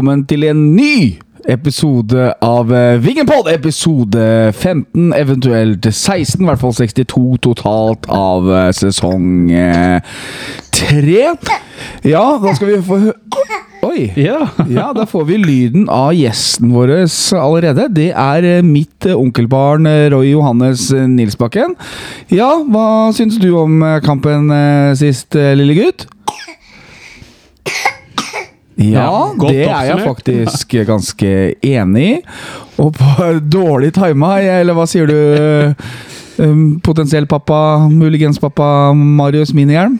velkommen til en ny episode av eh, Vingenpod. Episode 15, eventuelt 16, i hvert fall 62 totalt av eh, sesong eh, 3. Ja, da skal vi få. Oi! Ja. Ja, da får vi lyden av gjesten vår allerede. Det er eh, mitt eh, onkelbarn eh, Roy Johannes eh, Nilsbakken. Ja, hva syns du om eh, kampen eh, sist, eh, lille gutt? Ja, Ja, det er jeg faktisk ganske enig i. Og på dårlig tima, eller hva sier du? eh, Potensiell pappa, muligens pappa Marius Minihjelm?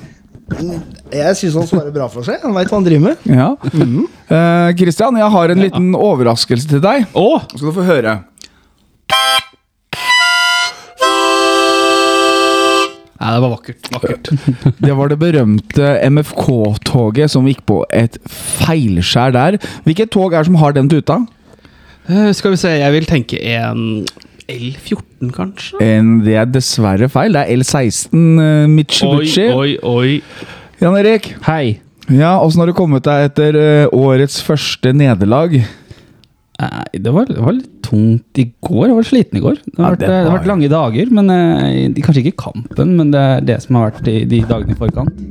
Jeg syns han svarer bra for seg. Han veit hva han driver med. Ja. Eh, Christian, jeg har en liten overraskelse til deg. Oh. Skal du få høre. Nei, det var vakkert. Vakkert. Det var det berømte MFK-toget som gikk på et feilskjær der. Hvilket tog er det som har den tuta? Eh, skal vi se, jeg vil tenke en L14, kanskje? En, det er dessverre feil. Det er L16 uh, Oi, Mitsubishi. oi, oi. Jan Erik, Hei. ja, åssen har du kommet deg etter eh, årets første nederlag? Nei, det var, det var litt tungt i går. Jeg var sliten i går. Det Ja, har vært, det det har vært lange dager. men eh, Kanskje ikke kampen, men det er det som har vært de, de dagene i forkant.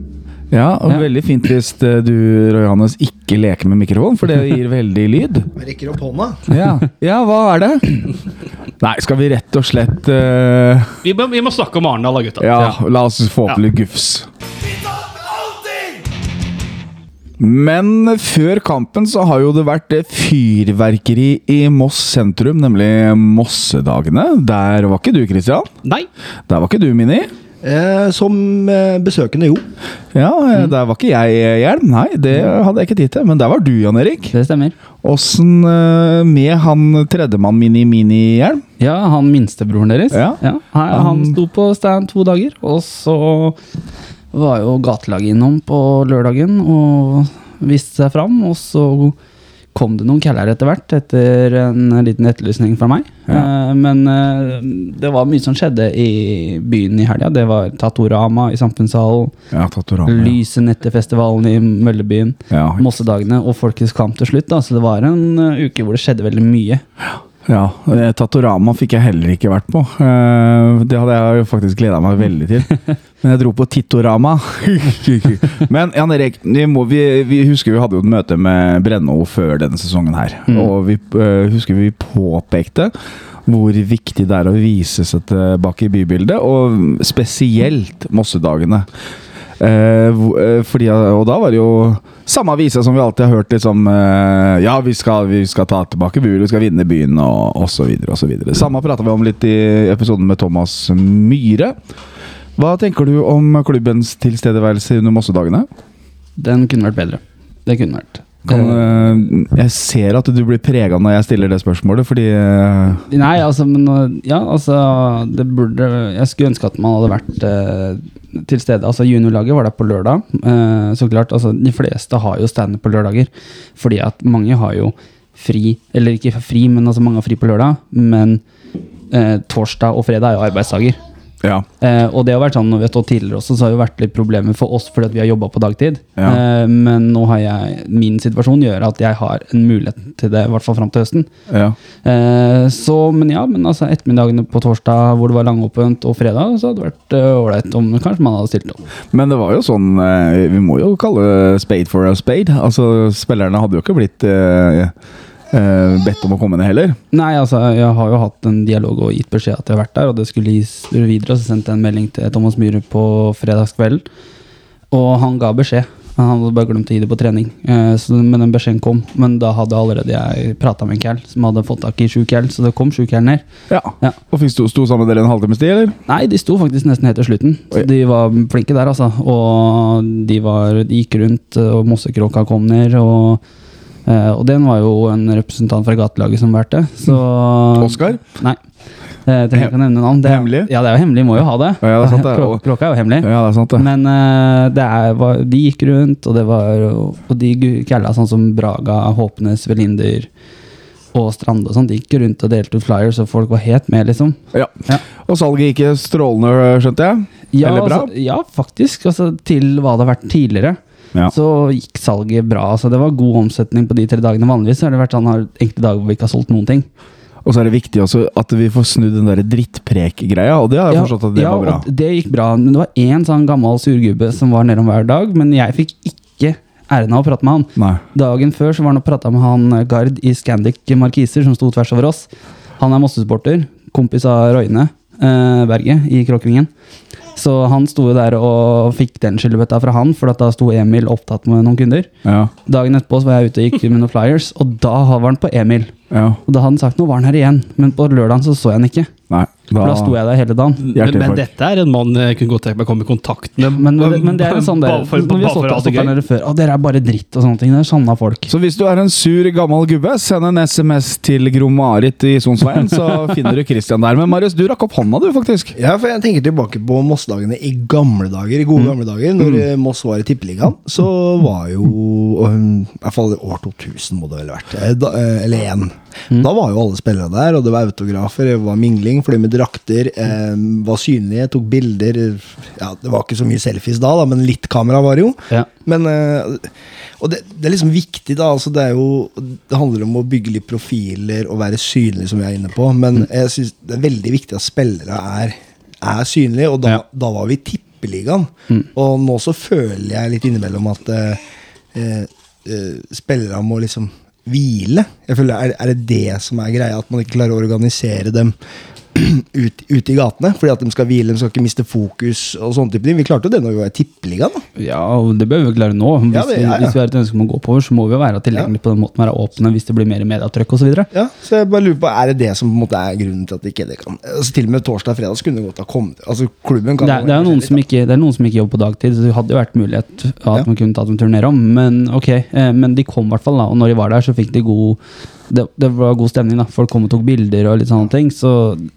Ja, og Ja. Veldig fint hvis eh, du Roy Johannes, ikke leker med mikrofon, for det gir veldig lyd. Jeg rekker opp hånda. Ja, ja hva er det? Nei, skal vi rett og slett uh... Vi må, vi må snakke om Arendal, da, gutta. Ja, la oss få opp Ja. litt gufs. Men før kampen så har jo det vært eh, fyrverkeri i Moss sentrum, nemlig Mossedagene. Der var ikke du, Christian. Nei. Der var ikke du, Mini. Eh, som eh, besøkende, jo. Ja, mm. Der var ikke jeg, eh, Hjelm. Nei, det hadde jeg ikke tid til. Men der var du, Jan Erik. Det stemmer. Åssen eh, med han tredjemann Mini-Mini-Hjelm? Ja, han minstebroren deres. Ja. ja. han Han- sto på stand to dager, og så var jo gatelaget innom på lørdagen og viste seg fram, og så kom det noen caller etter hvert, etter en liten etterlysning fra meg. Ja. Eh, men eh, det var mye som skjedde i byen i helga. Det var Tatorama i Samfunnssalen. Ja, Tatorama. Ja. Lysenettefestivalen i Møllebyen, Ja. Mossedagene og Folkets kamp til slutt. Da. Så det var en eh, uke hvor det skjedde veldig mye. Ja, eh, Tatorama fikk jeg heller ikke vært på. Eh, Det hadde jeg jo faktisk gleda meg veldig til. Men jeg dro på Tittorama. Men Jan Erik, vi, må, vi, vi husker vi hadde jo et møte med Brenno før denne sesongen her. Og vi eh, husker vi påpekte hvor viktig det er å vise seg tilbake i bybildet, og spesielt Mossedagene. Eh, eh, fordi, og da var det jo samme avisa som vi alltid har hørt. Liksom, eh, ja, vi skal, vi skal ta tilbake Buel, vi skal vinne byen, og osv. osv. Samme prata vi om litt i episoden med Thomas Myhre. Hva tenker du om klubbens tilstedeværelse under Mossedagene? Den kunne vært bedre. Det kunne vært. Kan, Eh, jeg ser at du blir prega når jeg stiller det spørsmålet, fordi eh, Nei, altså, men Ja, altså Det burde Jeg skulle ønske at man hadde vært eh, til stede. Altså, juniorlaget var der på lørdag. Eh, så klart, altså De fleste har jo standup på lørdager. Fordi at mange har jo fri Eller ikke fri, men altså mange har fri på lørdag. Men eh, torsdag og fredag er jo arbeidsdager. Ja. Eh, og det har vært sånn har stått tidligere også, så har det jo vært litt problemer for oss fordi vi har jobba på dagtid. Ja. Eh, men nå har jeg min situasjon gjør at jeg har en mulighet til det, i hvert fall fram til høsten. ja. Eh, så, men ja, men altså ettermiddagene på torsdag hvor det var langåpent, og fredag, så hadde det vært eh, ålreit om kanskje man hadde stilt opp. Men det var jo sånn eh, Vi må jo kalle spade for a spade. Altså, Spillerne hadde jo ikke blitt eh, bedt om å komme ned heller. Nei, altså jeg har jo hatt en dialog og gitt beskjed at jeg har vært der, og det skulle gis videre, og så sendte jeg en melding til Thomas Myhre på fredagskvelden, og han ga beskjed. Han hadde bare glemt å gi det på trening, uh, så, men den beskjeden kom. Men da hadde allerede jeg prata med en kæll som hadde fått tak i sju cal, så det kom sju cal ned. Ja. Ja. Og fikk sto, sto sammen med dere en halvtimes tid, eller? Nei, de sto faktisk nesten helt til slutten. Så de var flinke der, altså. Og de, var, de gikk rundt, og Mossekråka kom ned. Og, eh, og den var jo en representant fra gatelaget som valgte. Så Oskar? Nei. Uh, trenger ikke å nevne navn. Det Hemmelig? Ja, det er jo hemmelig. Må jo ha det. Ja, det er sant det. Klok klokka er jo hemmelig. Ja, det er sant, det. Men uh, det er, var, de gikk rundt, og det var Og de kalla sånn som Braga, Håpnes, Velinder og Strande og sånn, de gikk rundt og delte ut flyers, og folk var helt med, liksom. Ja. Ja. Og salget gikk strålende, skjønte jeg? Ja, Eller bra? Altså, ja faktisk. Altså, til hva det har vært tidligere. Ja. så gikk salget bra. Så det var god omsetning på de tre dagene. Vanligvis har det vært sånn har enkelte dager hvor vi ikke har solgt noen ting. Og så er det viktig også at vi får snudd den der drittprek-greia, og det har jeg forstått at det ja, var bra. Ja, det gikk bra. Men det var én sånn gammel surgubbe som var nedom hver dag, men jeg fikk ikke æren av å prate med han. Nei. Dagen før så var han og prata med han eh, Gard i Scandic Markiser, som sto tvers over oss. Han er Mosse-supporter, kompis av Roine eh, Berget i Kråkevingen. Så han sto jo der og fikk den skyllebøtta fra han, for at da sto Emil opptatt med noen kunder. Ja. Dagen etterpå så var jeg ute og gikk med noen flyers, og da var han på Emil. ja. Og da hadde han sagt noe, var han her igjen, men på lørdagen så så jeg han ikke. Nei. For da sto jeg der hele dagen. Men, men dette er en mann jeg kunne godt tenkt meg å komme i kontakt med. Men, men det er en sånn for- når vi har stått og det stått der før, Å, dere er bare dritt og sånne ting. Det er sånne folk. Så hvis du er en sur gammel gubbe, send en SMS til Gro-Marit i Sonsveien, så finner du Christian der. Men Marius, du rakk opp hånda, du, faktisk. Ja, for jeg tenker tilbake på Moss-dagene i gamle dager, i gode gamle dager. Når mm. Moss var i Tippeligaen, så var jo um, I hvert fall år 2000 må det vel ha vært. eh, Da, eh, eller én. Da var jo alle spillere der, og det var autografer, det var mingling, fordi med drakter, eh, var synlige, tok bilder. Ja, Det var ikke så mye selfies da, da men litt kamera var det jo. Ja. Men eh, Og det, det er liksom viktig, da. Altså det, jo, det handler om å bygge litt profiler og være synlig, som vi er inne på. Men jeg synes det er veldig viktig at spillere er, er synlige, og da, Ja. da var vi i Tippeligaen. Og nå så føler jeg litt innimellom at eh, eh, spillere må liksom hvile. Jeg føler, er, er det det som er greia? At man ikke klarer å organisere dem ut, ut i gatene? Fordi at de skal hvile, de skal ikke miste fokus og sånne type ting. Vi klarte jo det når vi var i Tippeligaen. Ja, og det bør vi klare nå. Hvis, Ja, det- ja, ja. Vi, hvis vi har et ønske om å gå oppover, så må vi jo være tilgjengelige på den måten, være åpne hvis det blir mer medietrykk osv. Ja, så jeg bare lurer på, Er det det som på en måte er grunnen til at ikke det kan altså, Til og med torsdag og fredag kunne det godt ha kommet Altså klubben kan Det, er- det, er noen som ikke, det er noen som ikke jobber på dagtid, så det hadde jo vært mulighet at man kunne tatt en turné om, Men ok, eh, men de kom i hvert fall, da. Og når de var der, så fikk de god det, det var god stemning. da Folk kom og tok bilder og litt sånne ting. Så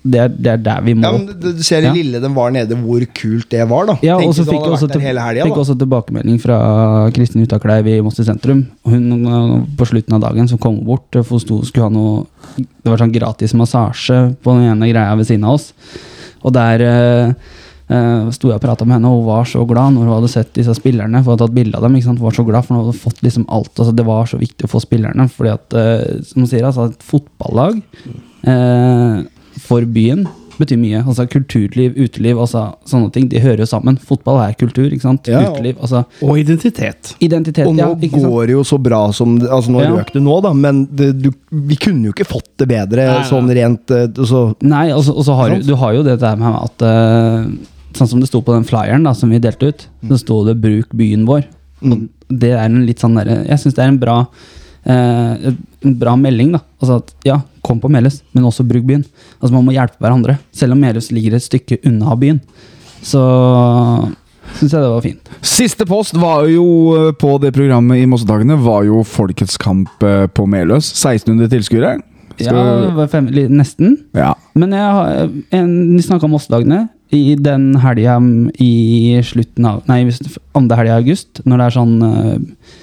det er, det er der vi må. Ja, men du, ser det Ja. lille den var nede, hvor kult det var, da. Ja, og så fikk jeg også, til, helgen, fikk også tilbakemelding fra Kristin Utakleiv i Moster sentrum. Hun øh, På slutten av dagen så kom bort, hun skulle ha noe Det var sånn gratis massasje på den ene greia ved siden av oss. Og der øh, sto jeg og prata med henne, og hun var så glad når hun hadde sett disse spillerne. For hun hadde tatt bilde av dem. Hun var så glad, for hun hadde fått liksom alt. altså Det var så viktig å få spillerne. fordi at, uh, som sier, altså et fotballag uh, for byen betyr mye. Altså Kulturliv, uteliv, altså sånne ting. De hører jo sammen. Fotball er kultur, ikke sant. Ja, Uteliv. altså Og identitet. Identitet, Og nå ja. Går det jo så bra som Altså Nå Ja. røk det nå, da, men det, du, vi kunne jo ikke fått det bedre Nei, sånn rent så, Nei, og så og så har du, du har jo det der med at eh, Sånn som det sto på den flyeren da, som vi delte ut, så sto det 'Bruk byen vår'. Og Mm. det er en litt sånn der, Jeg syns det er en bra eh, en bra melding. da Altså at ja, kom på Melhus, men også bruk byen. Altså Man må hjelpe hverandre, selv om Melhus ligger et stykke unna byen. Så syns jeg det var fint. Siste post var jo eh, på det programmet i Mossedagene var jo Folkets kamp eh, på Meløs. 1600 tilskuere. Ja, fem, nesten. Ja. Men jeg har en, Vi snakka om Mossedagene. I den helga i slutten av Nei, andre helga i august, når det er sånn eh,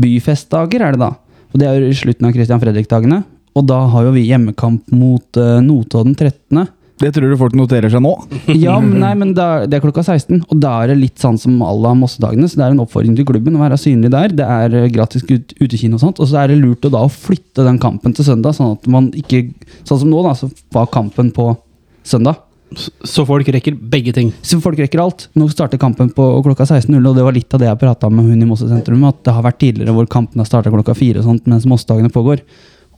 byfestdager, er det da. Og det er jo i slutten av Christian Fredrik-dagene. Og da har jo vi hjemmekamp mot uh, Notodden 13. Det tror du folk noterer seg nå. Ja, men, nei, men da, det er klokka 16, og da er det litt sånn som à la Mossedagene. Så det er en oppfordring til klubben å være synlig der. Det er eh, gratis ut, utekino og sånt. Og så er det lurt å da å flytte den kampen til søndag, sånn at man ikke Sånn som nå, da, så var kampen på søndag. Så folk rekker begge ting. Så folk rekker alt. Nå starter kampen på klokka 16.00, og det var litt av det jeg prata med hun i Mosse sentrum, at det har vært tidligere hvor kampene har starta klokka fire og sånt, mens Mossedagene pågår.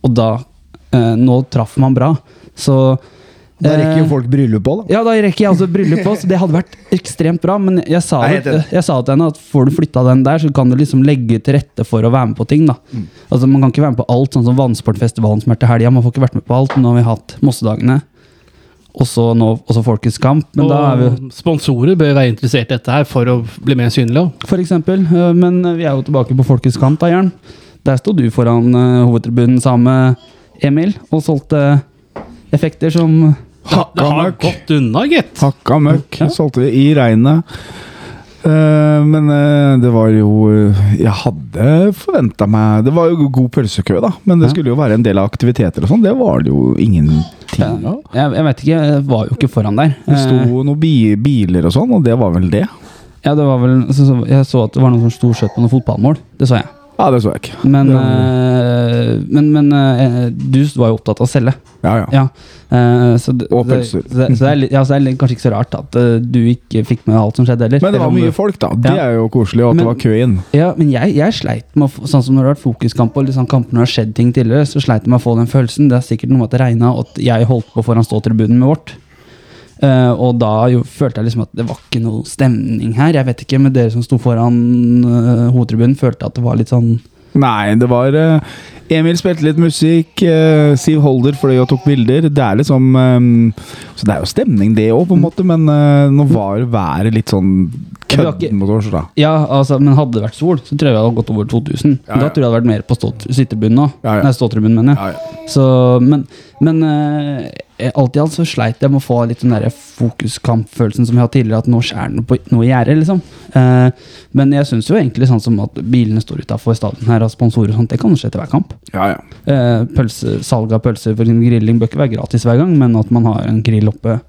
Og da eh, Nå traff man bra. Så Da rekker jo eh, folk bryllup òg, da. ja, da rekker jeg altså bryllup også. Det hadde vært ekstremt bra. Men jeg sa, det, jeg sa til henne at får du flytta den der, så kan du liksom legge til rette for å være med på ting. da. Mm. Altså Man kan ikke være med på alt, sånn som Vannsportfestivalen som er til helga. Man får ikke vært med på alt. Nå har vi hatt Mossedagene, og så nå også Folkets kamp. Men da er vi sponsorer bør være interessert i dette her for å bli mer synlige. For eksempel. øh, Men vi er jo tilbake på Folkets kamp, da, Jern. Der sto du foran øh, hovedtribunen sammen med Emil og solgte effekter som har møkk. Hakka møkk. Solgte vi i regnet. Eh, men eh, det var jo eh, Jeg hadde forventa meg Det var jo god pølsekø, da. Men det skulle jo være en del av aktiviteter og sånn. Det var det jo ingenting av. jeg, jeg vet ikke, jeg var jo ikke foran der. Det sto noen bi biler og sånn, og det var vel det. Ja, det var vel Jeg så at det var noen som sto skjøt på noen fotballmål. Det sa jeg. Ja, det så jeg ikke. Men, eh, men, men eh, du var jo opptatt av å selge. Ja, ja. Ja. Uh, så, det, Og pølser. så, det, så det er, ja, så er kanskje ikke så rart at uh, du ikke fikk med alt som skjedde heller. Men det var mye folk, da. Det Ja. er jo koselig, og at Men- det var kø inn. Ja, men jeg, jeg sleit med å få, Sånn som når det har vært fokuskamp og liksom kampene har skjedd ting tidligere, så sleit jeg med å få den følelsen. Det er sikkert noe med at det regna, og at jeg holdt på foran ståtribunen med vårt. Eh, og da jo, følte jeg liksom at det var ikke noe stemning her. Jeg vet ikke, men dere som sto foran uh, hovedtribunen, følte at det var litt sånn Nei, det var uh, Emil spilte litt musikk, uh, Siv Holder fløy og tok bilder. Det er liksom um, Så det er jo stemning, det òg, på en måte, men nå var været litt sånn Ja, vi har kødden mot oss, da. Ja, altså, men hadde det vært sol, så tror jeg vi hadde gått over 2000. Ja, Da tror jeg det hadde vært mer på sittebunnen nå. Ja, ja. Nei, ståtribunen, mener jeg. Ja, ja. Så, men men uh, alt i alt så sleit jeg med å få litt den der fokuskampfølelsen som jeg hadde tidligere, at nå skjer det på, noe i gjerdet, liksom. Uh, men jeg syns jo egentlig sånn som at bilene står utafor stadion her, og sponsorer og sånt, det kan skje til hver kamp. ja, ja. Uh, pølse, salg av pølser for grilling bør ikke være gratis hver gang, men at man har en grill oppe,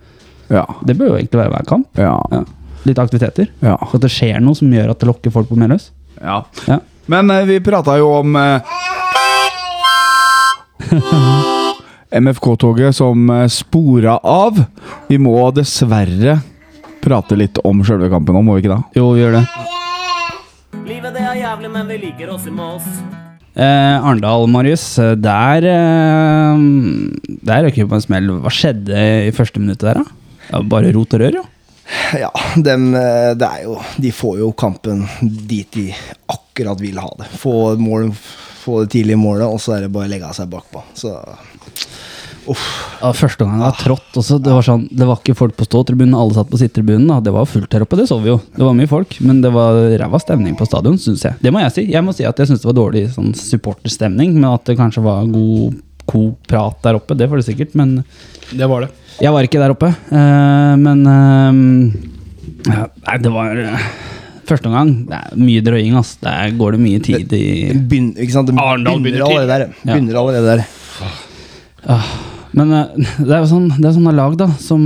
ja. det bør jo egentlig være hver kamp. ja. Litt aktiviteter. ja. Så at det skjer noe som gjør at det lokker folk på Meløs. ja. Ja. Men eh, vi prata jo om eh, MFK-toget som uh, spora av. Vi må dessverre prate litt om sjølve kampen nå, må vi ikke da? Jo, vi gjør det. Livet det er jævlig, men vi liker oss i Mås. Eh, Arendal, Marius. eh, Der eh, Der røk vi på en smell. Hva skjedde i første minuttet der, da? Ja, bare rot og rør, jo. Ja, dem, eh, det er jo De får jo kampen dit de akkurat vil ha det. Få, mål, få det tidlig i målet, og så er det bare å legge seg bakpå. Så Ja, første gangen var trått også. Det var, sånn, det var ikke folk på ståtribunen, alle satt på sittetribunen. Det var fullt her oppe, det så vi jo. Det var mye folk, men det var ræva stemning på stadion, syns jeg. Det må jeg si. Jeg må si at jeg syns det var dårlig sånn supporterstemning, men at det kanskje var god god prat der oppe, det var det sikkert, men Det var det. Jeg var ikke der oppe, eh, men eh, ja, Nei, det var eh, Første omgang. Det er mye drøying, ass. Der går det mye tid i begynn, ikke sant? Det Arendal begynner begynner allerede der. Begynner allerede der. Men eh, det er jo sånn, det er sånne lag da som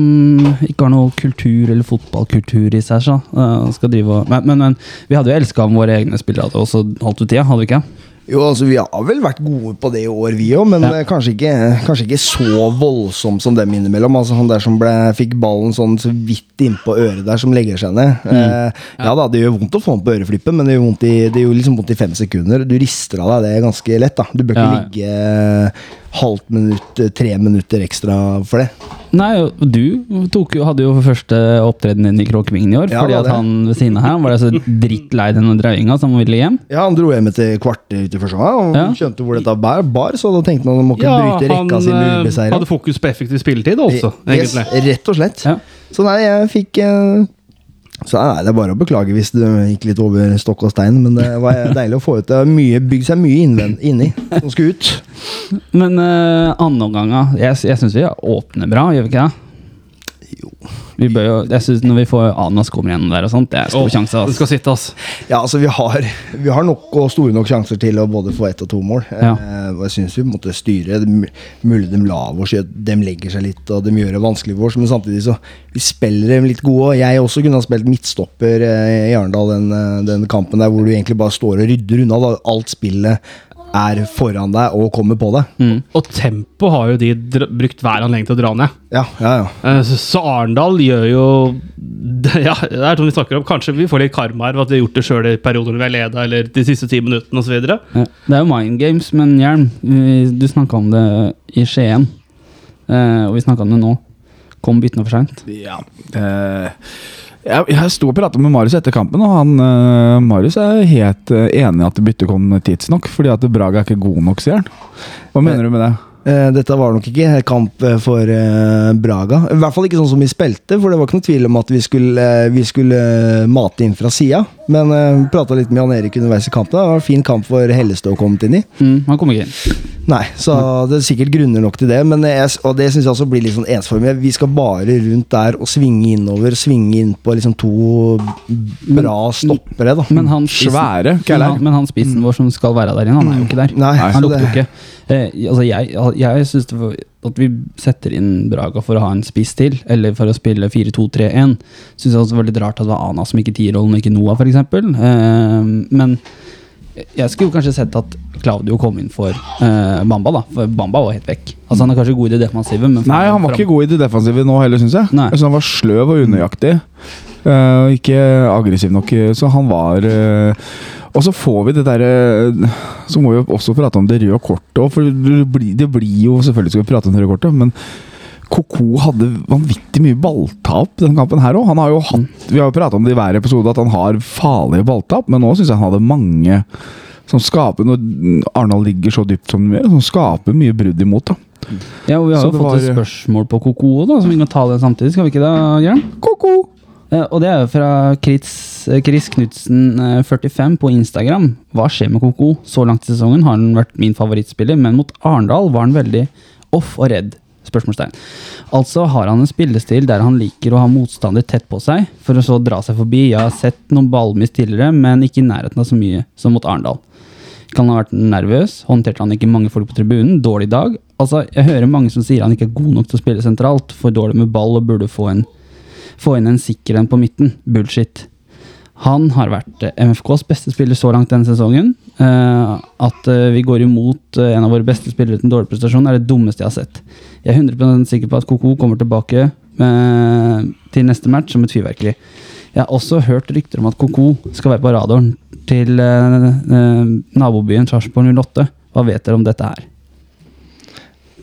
ikke har noe kultur eller fotballkultur i seg. Så, skal drive og, men, men, men vi hadde jo elska om våre egne spillere også holdt ut tida, hadde vi ikke? Jo, altså Vi har vel vært gode på det i år, vi òg, men Ja. eh, kanskje, ikke, kanskje ikke så voldsomt som dem innimellom. Altså Han der som ble, fikk ballen sånn så vidt innpå øret der, som legger seg ned. Eh, ja da, Det gjør vondt å få den på øreflippen, men det gjør, vondt i, det gjør liksom vondt i fem sekunder. Du rister av deg det ganske lett. da Du bør ikke Ja. ligge eh, halvt minutt, eh, tre minutter ekstra for det. Nei, du tok, jo- hadde jo første opptreden din i Kråkevingen i år. Ja, fordi at han ved siden av her var så drittlei denne drøyinga, så han ville hjem. Ja, Han dro hjem etter kvarter ute i første gang og Ja. skjønte hvor dette bar, bar, så da tenkte han han må ikke Ja, bryte rekka si med ubeseiret. Han hadde fokus på effektiv spilletid også, Yes, egentlig. rett og slett. Ja. Så nei, jeg fikk eh, Så er det bare å beklage hvis det gikk litt over stokk og stein, men det var deilig å få ut. Det har bygd seg mye innvend, inni som skulle ut. Men uh, andre omganger. Jeg, jeg syns vi åpner bra, gjør vi ikke det? Jo. Vi bør jo, jeg synes Når vi får Anas kommer gjennom der og sånt, det er stor oh, sjanse. Det Altså. skal sitte, ass. Ja, altså vi har, vi har nok og store nok sjanser til å både få ett og to mål. Ja. Eh, og jeg syns vi måtte styre. Det mu- mulig de lar oss gjøre- De legger seg litt, og de gjør det vanskelig for oss, men samtidig så vi spiller dem litt gode. Og jeg også kunne ha spilt midtstopper eh, i Arendal den, eh, den kampen der hvor du egentlig bare står og rydder unna. Da. Alt spillet er foran deg og kommer på deg. Mm. Og tempo har jo de brukt hver anledning til å dra ned. Ja, ja, ja. Eh, Så så Arendal gjør jo Ja, det er som vi snakker om. Kanskje vi får litt karma her ved at vi har gjort det sjøl i perioder når vi har leda, eller de siste ti minuttene osv. Ja. Det er jo mind games, men Hjelm, du snakka om det i Skien. Eh, og vi snakka om det nå. Kom byttene for seint. Ja. eh, jeg, jeg sto og prata med Marius etter kampen, og han, uh, Marius er helt uh, enig i at byttet kom tidsnok. Fordi at Braga er ikke god nok, sier han. Hva mener du med det? Eh, Dette var nok ikke kamp for Braga. I hvert fall ikke sånn som vi spilte, for det var ikke noe tvil om at vi skulle, vi skulle mate inn fra sida. Men uh, prata litt med Jan Erik underveis i kampen. Det var en fin kamp for Hellestad å komme inn i. Mm, han kom ikke inn. Nei, så det er sikkert grunner nok til det, men jeg, og det syns jeg også blir litt sånn ensformig. Vi skal bare rundt der og svinge innover, svinge inn på liksom to bra stoppere, da. Men han spissen, Svære men han, men han spissen vår som skal være der inne, han er jo ikke der. Nei, Han lukter jo ikke. Eh, altså jeg jeg syns at vi setter inn Braga for å ha en spiss til, eller for å spille 4-2-3-1, syns jeg også var litt rart at det var Ana som ikke tierrollen, og ikke Noah, f.eks. Eh, men jeg skulle kanskje sett at Claudio kom inn for uh, Bamba, da. For Bamba var helt vekk. Altså Han er kanskje god i det defensive, men Nei, han var ikke god i det defensive nå heller, syns jeg. Nei. Altså, han var sløv og unøyaktig. Uh, ikke aggressiv nok, så han var uh, Og så får vi det derre Så må vi jo også prate om det røde kortet for det blir, det blir jo Selvfølgelig skal vi prate om det røde kortet, men Koko hadde vanvittig mye balltap denne kampen her òg. Han har jo hatt Vi har jo prata om det i hver episode, at han har farlige balltap, men nå syns jeg han hadde mange som skaper Når Arendal ligger så dypt som de gjør, som skaper mye brudd imot. da Ja, og Vi har Så jo fått fått et spørsmål på Koko da, som vi kan ta det samtidig. Skal vi ikke det, Jørn? Koko! Ja, og det er jo fra Chris, eh, Chris Knutsen eh, 45 på Instagram. Hva skjer med Koko? Så langt i sesongen har han vært min favorittspiller, men mot Arendal var han veldig off og redd. Spørsmålstegn. Altså har han en spillestil der han liker å ha motstander tett på seg, for å så dra seg forbi. Jeg har sett noen ballmiss tidligere, men ikke i nærheten av så mye som mot Arendal. Kan han ha vært nervøs? Håndterte han ikke mange folk på tribunen? Dårlig dag? Altså, Jeg hører mange som sier han ikke er god nok til å spille sentralt, for dårlig med ball og burde få, en, få inn en sikker en på midten. Bullshit. Han har vært eh, MFKs beste spiller så langt denne sesongen. Eh, at eh, vi går imot en av våre beste spillere uten dårlig prestasjon, er det dummeste jeg har sett. Jeg er 100% sikker på at Koko kommer tilbake til neste match som et fyrverkeri. Jeg har også hørt rykter om at Koko skal være på radaren til nabobyen Sarpsborg 08. Hva vet dere om dette her?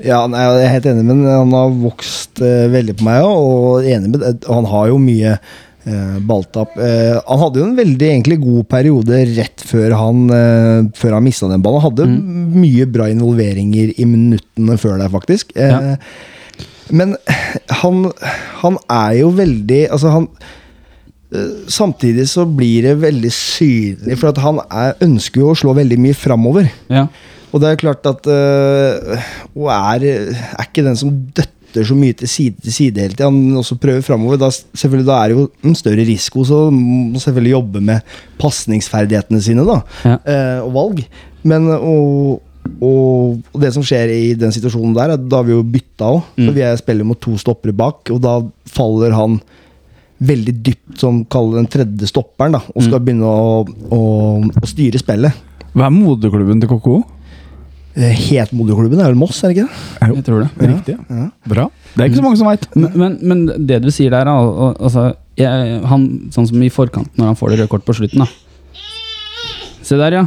ja, nei, jeg er helt enig, men han har vokst eh, veldig på meg og enig med. Han har jo mye eh. Eh, han hadde jo en veldig egentlig god periode rett før han, eh, før han mista den ballen. Han hadde mye bra involveringer i minuttene før der, faktisk. Eh, Ja. Men han, han er jo veldig Altså, han eh, Samtidig så blir det veldig synlig, for han er, ønsker jo å slå veldig mye framover. Ja. Og det er klart at øh, Og er, er ikke den som døtter så mye til side til side hele tida. Han også prøver framover. Da, selvfølgelig, da er det jo en større risiko, så må selvfølgelig jobbe med pasningsferdighetene sine da, Ja. eh, og valg. Men og, og, og det som skjer i den situasjonen der, er at da har vi jo bytta òg. Mm. Vi er spiller mot to stoppere bak, og da faller han veldig dypt, som kaller den tredje stopperen, da, og skal Mm. begynne å, å, å styre spillet. Hva er moderklubben til Koko? Eh, Het moderklubben er vel Moss, er det ikke det? Jeg tror det. Riktig. Ja. Bra. Det er ikke så mange som veit. Men, men, men det du sier der, al- al- altså jeg, han, Sånn som i forkant når han får det røde kortet på slutten, da. Se der, ja.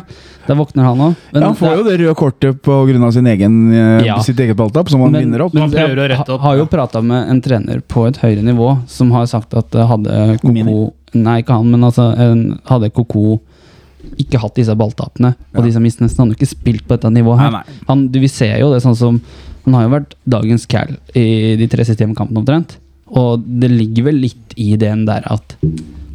Der våkner han òg. Ja, han får jo det røde kortet pga. sin egen, eh, Ja. sitt eget balltap, som han Men- vinner opp. Han prøver å jeg rette opp. ha- har jo prata med en trener på et høyere nivå som har sagt at hadde Koko Nei, ikke han, men altså en, hadde Koko ikke hatt disse balltapene og Ja. disse mistene, så han jo ikke spilt på dette nivået her. Nei, nei. Han, du, vi ser jo det sånn som Han har jo vært dagens cal i de tre siste hjemmekampene omtrent. Og det ligger vel litt i den der at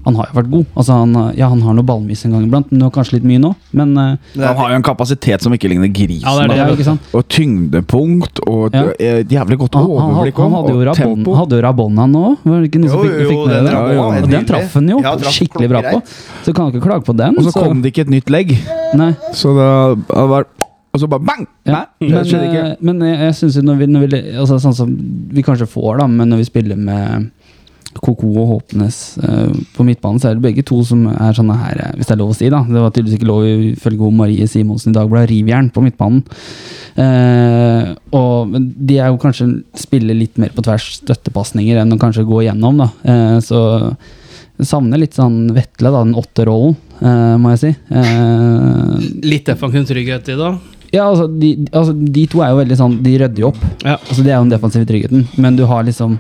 han har jo vært god. Altså han, ja, han har noe ballmiss en gang iblant, men det var kanskje litt mye nå. Men uh, Han har jo en kapasitet som ikke ligner grisen. Ja, det er det. da. ja, sant? Og tyngdepunkt og Ja. eh, jævlig godt Han, han, overblikk. han, hadde jo og Rabon, tempo. hadde jo Rabonna nå. Var det ikke noen som fikk, jo, fikk med det? Og den traff han jo Ja, traff skikkelig bra på. Så kan han ikke klage på den. Og så kom det ikke et nytt legg. Nei, Så det var Og så bare bang! ja. Nei, det skjedde ikke. eh, men jeg, jeg synes jo når vi, når vi altså, Sånn som vi kanskje får, da, men når vi spiller med Koko og Håpnes eh, på midtbanen, så er det begge to som er sånne her, eh, hvis det er lov å si, da. Det var tydeligvis ikke lov ifølge Marie Simonsen i dag, ble Rivjern på midtbanen. Eh, og de er jo kanskje spiller litt mer på tvers støttepasninger enn å kanskje gå igjennom, da. Eh, så savner litt sånn Vetle, da, den åtterrollen, eh, må jeg si. Eh, Litt defensiv trygghet i det. ja, altså de, altså de to er jo veldig sånn De rydder jo opp. Ja. Altså Det er jo den defensive tryggheten. Men du har liksom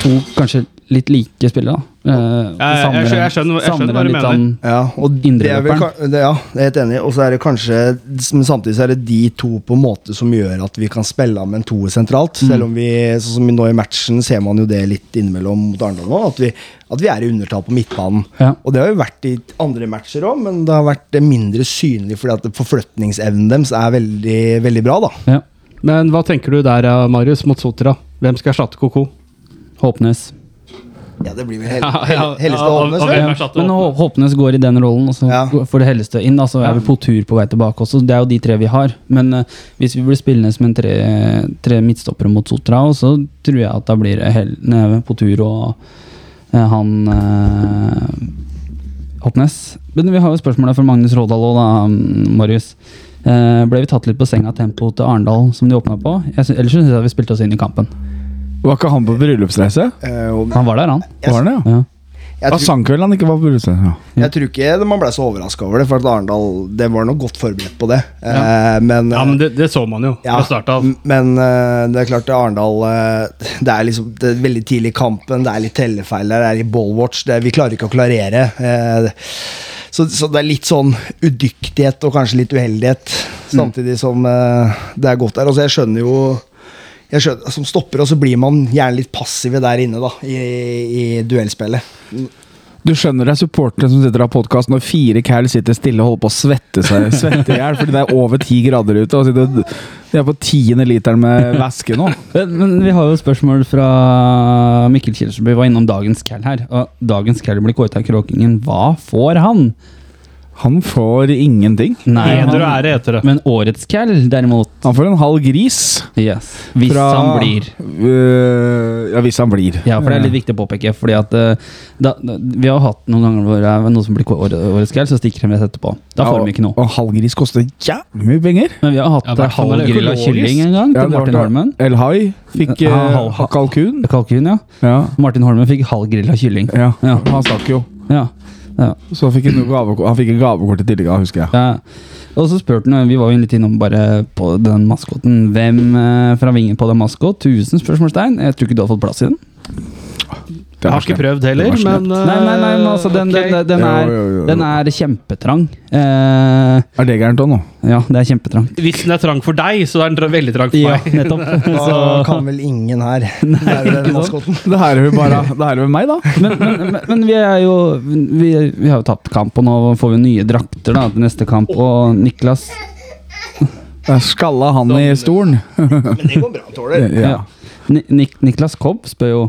to kanskje litt like spillere. da Eh, jeg- jeg jeg skjønner- jeg skjønner hva du mener. Ja, og det er vel, det, ja, jeg er helt enig. Og så er det kanskje Men samtidig så er det de to på en måte som gjør at vi kan spille av med en toer sentralt. Mm. Selv om vi, sånn som nå i matchen, ser man jo det litt innimellom mot Arendal nå. At vi, at vi er i undertall på midtbanen. Ja. Og det har jo vært i andre matcher òg, men det har vært mindre synlig fordi at forflytningsevnen deres er veldig, veldig bra, da. Ja. Men hva tenker du der, eh, Marius, mot Sotra? Hvem skal erstatte Koko? Håpnes. Ja, det blir vel hel, Hel hel, ja, Hellestad og- vel? Ja, men Håpnes? Håpnes går i den rollen, og så Ja. får det Hellestø inn. Da, så er på tur på vei tilbake også. Det er jo de tre vi har. Men uh, hvis vi blir spillende som en tre, tre midtstoppere mot Sotra, og så tror jeg at da blir det nei, Potur og uh, han uh, Håpnes. Men vi har jo spørsmålet fra Magnus Rådal òg, da, mm, Marius. Eh, ble vi tatt litt på senga av tempoet til Arendal som de åpna på? Jeg sy ellers syns jeg vi spilte oss inn i kampen. Var ikke han på bryllupsreise? Eh, Han var der, han. Var han ja? Ja. jeg tror- Sankveld han ikke var på bryllupsreise. Ja. Jeg tror ikke man ble så overraska over det, for at Arendal det var nok godt forberedt på det. Eh, men, Ja, men det, det så man jo ja, fra start av. men eh, det er klart er Arendal eh, Det er liksom det er veldig tidlig i kampen, det er litt tellefeil der, det er litt ballwatch. Det, vi klarer ikke å klarere. Eh, så, så det er litt sånn udyktighet og kanskje litt uheldighet, samtidig som eh, det er godt der. Altså, jeg skjønner jo skjønner, Som stopper, og så blir man gjerne litt passive der inne, da, i, i duellspillet. Du skjønner det er supportere som sitter av podkast når fire cal sitter stille og holder på å svette seg svette i hjel fordi det er over ti grader ute. og sitter, De er på tiende literen med væske nå. Men, men vi har jo spørsmål fra Mikkel Kilseby var innom dagens Cal her. Og dagens Cal blir kåret av Kråkingen. Hva får han? Han får ingenting. Heder og ære heter det. men årets Cal, derimot Han får en halv gris. Yes. Hvis fra- han blir. øh, ja, hvis han blir. Ja, for det er litt viktig å påpeke. Fordi at eh, da, da, Vi har hatt noen ganger hvor det er noen som blir årets Cal, så stikker de rett etterpå. Da får de ikke noe. Og en halv gris koster jævlig mye penger. Men vi har hatt Ja, ja, grill av kylling en gang Ja, til det Martin Holmen. El Hai fikk Ja, øh, kalkun. Kalkun, ja. Ja. Martin Holmen fikk halv grilla kylling. ja. Ja. Han stakk jo. Ja. Ja. Så han, fikk, han fikk en gavekort i tillegg, husker jeg. Ja. Og så spurte han, vi var jo litt innom bare på den maskoten. Hvem eh, fra Vingen på den maskot? 1000 spørsmålstegn. Jeg tror ikke du har fått plass i den. Jeg har ikke prøvd heller, men Nei, nei, nei, men altså, den, okay. den, den, er, Jo, jo, jo. den er kjempetrang. Eh, Er det gærent òg nå? ja, det er kjempetrang. Hvis den er trang for deg, så er den veldig trang for Ja, meg. nettopp. Da kan vel ingen her være den maskoten. Det her er jo bare Det her er jo meg, da. men, men, men, men vi er jo vi, vi har jo tapt kamp, og nå får vi nye drakter da, til neste kamp. Og Niklas Jeg skalla han i stolen. Men det går bra, tåler. Ja. Ni- Nik Niklas Kobb spør jo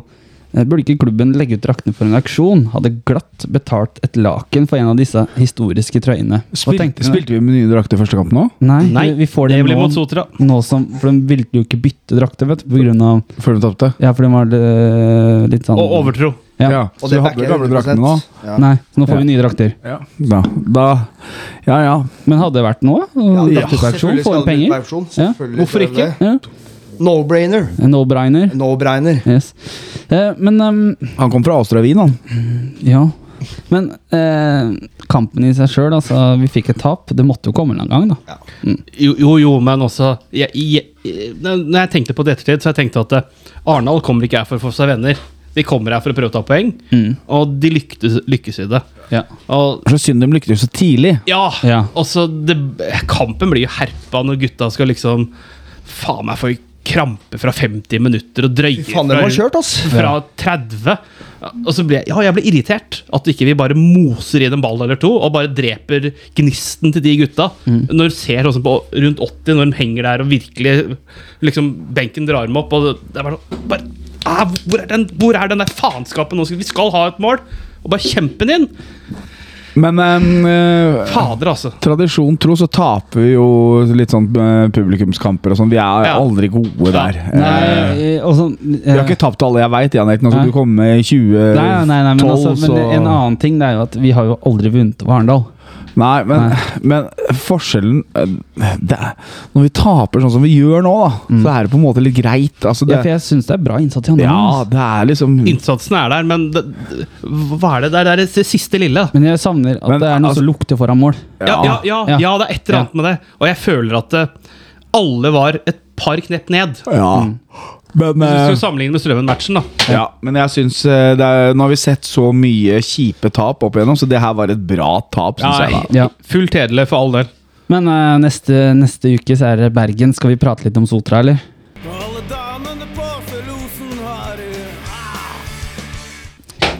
Burde ikke klubben legge ut draktene for en aksjon? Hadde glatt betalt et laken for en av disse historiske trøyene. Spil, spilte vi med nye drakter første kamp nå? Nei, Nei, vi, vi får det, det nå, mot Sotra. nå som For de ville jo ikke bytte drakter, vet du, på grunn av Før de tapte? Ja, for de var eh, litt sånn Og overtro. Ja. Ja. Så du hadde gamle 100%. draktene nå? Ja. Nei, så nå får Ja. vi nye drakter. Ja. Da, da Ja ja. Men hadde det vært noe? Ja, Ja, selvfølgelig skal vi det bli auksjon. Ja. Hvorfor ikke? Ja. No-brainer. No-brainer. No-brainer. Yes. Eh, men um, Han kom fra Austria Wien, han. Ja. Men eh, kampen i seg sjøl, altså. Vi fikk et tap. Det måtte jo komme en gang, da. Jo, jo, jo men også jeg, jeg, Når jeg tenkte på det ettertid, så jeg tenkte at eh, Arendal kommer ikke her for å få seg venner. De kommer her for å prøve å ta poeng, Mm. og de lyktes, lykkes i det. Ja. Og så synd de lyktes så tidlig. ja, Ja. også det, Kampen blir jo herpa når gutta skal liksom Faen meg få krampe fra 50 minutter og drøye Fy faen, det fra- var kjørt, ass. fra 30. Og så ble jeg, ja, jeg ble irritert. At ikke vi bare moser inn en ball eller to og bare dreper gnisten til de gutta. Når du ser sånn på rundt 80, når de henger der og virkelig liksom benken drar dem opp. Og det er bare, sånn, bare ah, hvor, er den, hvor er den der faenskapen? Nå vi skal ha et mål! Og bare kjempe den inn! Men eh, Fader, altså. tradisjon tro så taper vi jo litt sånn eh, publikumskamper og sånn. Vi er Ja. aldri gode der. Eh, Nei, og sånn vi har ikke tapt alle jeg veit, Jan Erik. Nå skal du komme med i 2012, Nei, nei, nei, men, altså, men en annen ting det er jo at vi har jo aldri vunnet over Arendal. Nei, men, Nei. men forskjellen eh, det er, Når vi taper sånn som vi gjør nå, da, så er det på en måte litt greit. Altså, Ja, for jeg syns det er bra innsats i andre ja, det er liksom Innsatsen er der, men det, hva er det? der? Det er det, det siste lille. Men jeg savner at Men, det er noe altså- som lukter foran mål. Ja, ja, ja, Ja. ja, det er et eller annet med det. Og jeg føler at eh, alle var et par knepp ned. Ja. Men, Hvis eh, du sammenligner med Strømmen-matchen, da. ja, men jeg syns eh, det er, Nå har vi sett så mye kjipe tap opp igjennom, så det her var et bra tap, syns jeg. da Ja. Fullt hederlig for all del. Men uh, neste, neste uke så er det Bergen. Skal vi prate litt om Sotra, eller?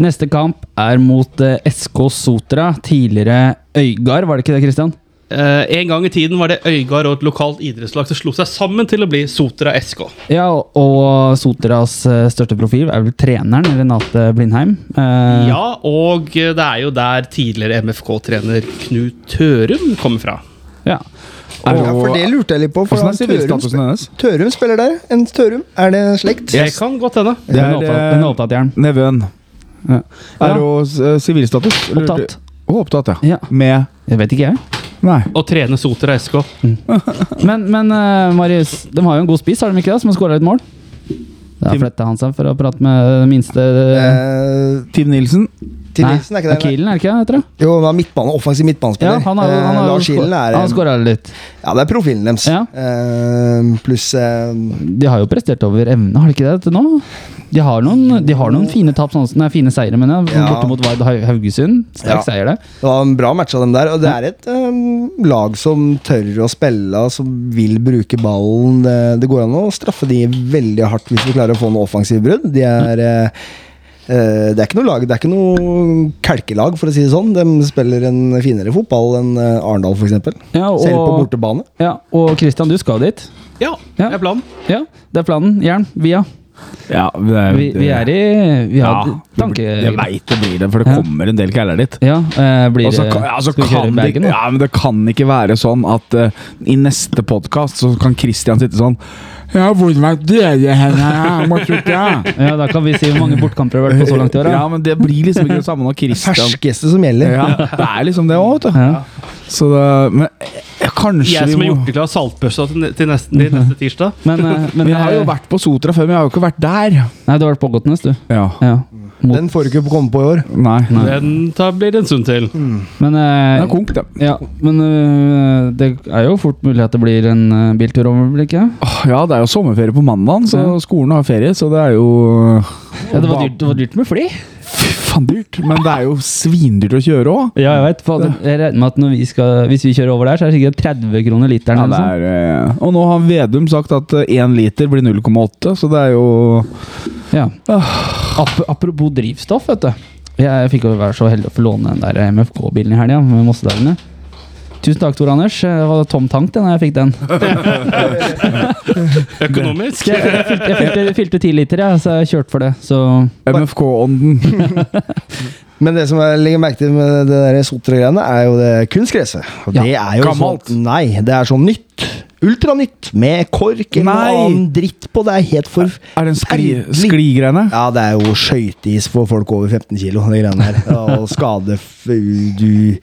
Neste kamp er mot eh, SK Sotra, tidligere Øygard, var det ikke det, Kristian? Eh, en gang i tiden var det Øygard og et lokalt idrettslag som slo seg sammen til å bli Sotra SK. Ja, og- og Sotras eh, største profil er vel treneren, Renate Blindheim. Uh, Ja, og det er jo der tidligere MFK-trener Knut Tørum kommer fra. ja. Er Ja, for det lurte jeg litt på. For er Tørum, hennes? Tørum spiller der. En Tørum. Er det slekt? Det kan godt hende. Det er, er opptatt- er Jern. Nevøen. Ja. Er hun eh, sivilstatus? Opptatt. Å, opptatt, ja. Ja. Med Jeg vet ikke, jeg. Nei. og trene Sotra SK. Men, men eh, Marius, de har jo en god spiss, har de ikke det? Som har skåra litt mål? Da flytta han seg for å prate med minste Eh, Tim Nilsen. Tim Nei, Nilsen er ikke det? nei? Kielen, er det ikke det? heter det? Jo, han er midtbane, offensiv midtbanespiller. Ja, han har, han har, Eh, Lars Kielen er han skåra litt. Ja, det er profilen deres. Ja. Eh, pluss eh, De har jo prestert over evne, har de ikke det til nå? De har noen, de har noen fine tap, sånn, nei, fine seire, men jeg. Ja. Borte mot Vard Haugesund. Sterk Ja. seier, det. Det var en bra match av dem der. Og det er et um, lag som tør å spille, som vil bruke ballen. Det, det går an å straffe de veldig hardt hvis vi klarer å få noe offensivbrudd. De er eh, eh, det er ikke noe lag, det er ikke noe kalkelag, for å si det sånn. De spiller en finere fotball enn eh, Arendal, f.eks. Ja, Selv på bortebane. ja, og Christian, du skal dit. Ja, Ja. det er planen. Ja, det er planen. Jern, via. Ja, vi, er, Vi, vi er i Vi har ja, tanke... Jeg veit det blir det, for det kommer en del gæler dit. Ja, eh, blir Også, det kan, ja, så Skal vi kjøre kan i Bergen, det, ja, men det kan ikke være sånn at uh, i neste podkast så kan Christian sitte sånn Ja, hvor var dere hen? Ja, da kan vi si hvor mange bortkamper det har vært på så langt i år. Ja, men det blir liksom ikke det samme når Christian Ferskeste som gjelder. Ja, det er liksom det òg, vet du. Ja. Så det, men kanskje Jeg som har gjort det klar saltbørsa til, til, neste, til neste tirsdag. Men, eh, men Vi har jo eh, vært på Sotra før, men jeg har jo ikke vært der. Nei, du har vært på Godtnes, du. Ja. Ja. Mot, Den får du ikke komme på i år. Nei. Nei. Den tar, blir det en stund til. men Det eh, er konk, det. ja, men uh, det er jo fort mulig at det blir en uh, biltur over, blir det ikke? Ja, det er jo sommerferie på mandag, så Ja. skolen har ferie, så det er jo Ja, det var dyrt, det var dyrt med fly. Fy faen dyrt, men det er jo svindyrt å kjøre òg. Ja, jeg vet. For jeg regner med at når vi skal, hvis vi kjører over der, så er det sikkert 30 kroner literen. Ja, eller det er, eh, og nå har Vedum sagt at én liter blir 0,8, så det er jo Ja. Ap apropos drivstoff, vet du. Jeg fikk jo være så heldig å få låne den der MFK-bilen i helga med Mossedagene. Tusen takk, Tor Anders. Det var tom tank den da jeg fikk den. Økonomisk. Jeg, jeg, fylte, jeg fylte, fylte 10 liter, jeg, så jeg kjørte for det. Så MFK-ånden. Men det som jeg legger merke til med det der Sotra-greiene, er jo det kunstgresset. Og Ja, det er jo gammelt. sånn Nei, det er sånn nytt. Ultranytt. Med kork eller Nei. noe annen dritt på. Det er helt for Er det en skli, skligreiene? Ja, det er jo skøyteis for folk over 15 kilo, de greiene her. Og skade du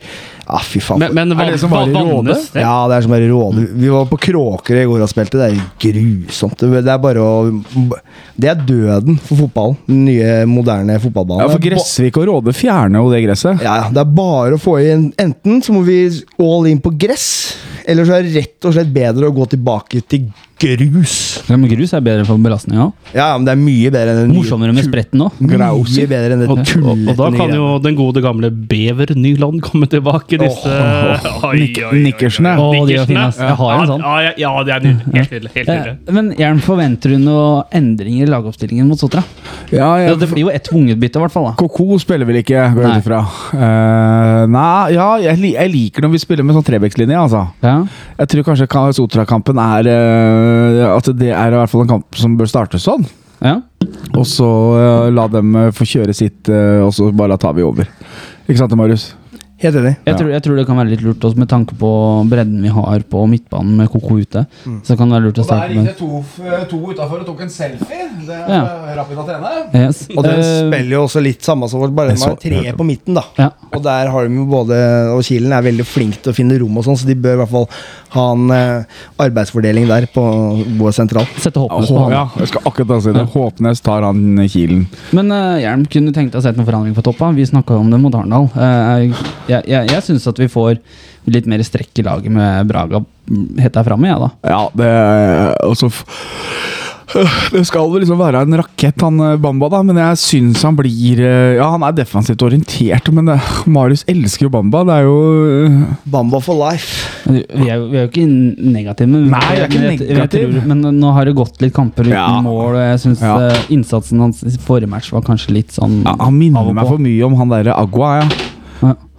Ja, fy faen. Men, men Er det som bare Råde? ja, det er som bare råde. Vi var på Kråkerøy i går og spilte. Det er grusomt. Det er bare å Det er døden for fotballen. Den nye, moderne fotballbanen. Ja, for Gressvik og Råde fjerner jo det gresset. Ja, ja, det er bare å få inn Enten så må vi all in på gress, eller så er det rett og slett bedre å gå tilbake til grus. ja, men grus er bedre for belastninga. Ja, ja, men det er mye bedre enn den Morsommere med spretten òg. Mye bedre enn det Og, og, og da kan jo den gode gamle Bever Nyland komme tilbake. Disse Nick- Nikkersene. Oh, de er fine. Jeg har en sånn. Ja, ja, ja, det er nydelig. Helt nydelig. Helt nydelig. Eh, Men Jern, forventer du noen endringer i lagoppstillingen mot Sotra? Ja, Ja, jeg, det blir jo ett tvunget bytte, i hvert fall. da Koko spiller vel ikke, går jeg ut ifra. Uh, nei, ja, jeg, jeg liker når vi spiller med sånn trebekslinje, altså. Ja, Jeg tror kanskje Sotra-kampen er eh, At det er i hvert fall en kamp som bør startes sånn. ja. Og så eh, la dem eh, få kjøre sitt, eh, og så bare tar vi over. Ikke sant, Marius? Helt enig. Jeg, Ja. tror, jeg tror det kan være litt lurt også med tanke på bredden vi har på midtbanen med Koko ute. Så kan det være lurt å starte med to, to utafor og tok en selfie. Det er Ja. Rapid å yes. Og den Eh, spiller jo også litt samme som vårt, bare de har tre på midten, da. ja. Og der har de jo både Og Kilen er veldig flink til å finne rom og sånn, så de bør i hvert fall ha en eh, arbeidsfordeling der på vår sentral. Sette Håpnes på han. Ja, jeg skal akkurat si det. Håpnes tar han Kilen. Men uh, Hjelm, kunne du tenkt deg å sette noen forandring på toppa? Vi snakka jo om det mot Arendal. Eh, jeg jeg, jeg syns at vi får litt mer strekk i laget med Braga helt der framme, jeg, da. Ja, det altså Det skal vel liksom være en rakett, han eh, Bamba, da, men jeg syns han blir eh, Ja, han er defensivt orientert, men det, Marius elsker jo Bamba. Det er jo eh, Bamba for life. Vi er, vi er jo ikke negative, men, Nei, jeg er ikke negativ. jeg- tror- men nå har det gått litt kamper uten Ja. mål, og jeg syns Ja. innsatsen hans i forrige match var kanskje litt sånn ja, Han minner meg for mye om han derre Agua, ja.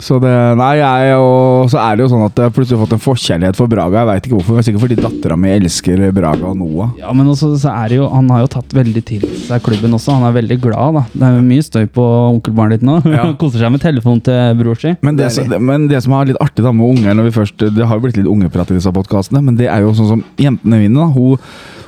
Så det Nei, jeg og så er det jo sånn at jeg plutselig har fått en forkjærlighet for Braga. Jeg veit ikke hvorfor, men sikkert fordi dattera mi elsker Braga og Noah. Ja, men også, så er det jo, han har jo tatt veldig til seg klubben også. Han er veldig glad, da. Det er jo mye støy på onkelbarnet ditt nå. Ja. Koser seg med telefonen til bror si. Men det, som- men det som er litt artig da med unger når vi først, Det har jo blitt litt ungeprat i disse podkastene, men det er jo sånn som jentene mine. da, Hun,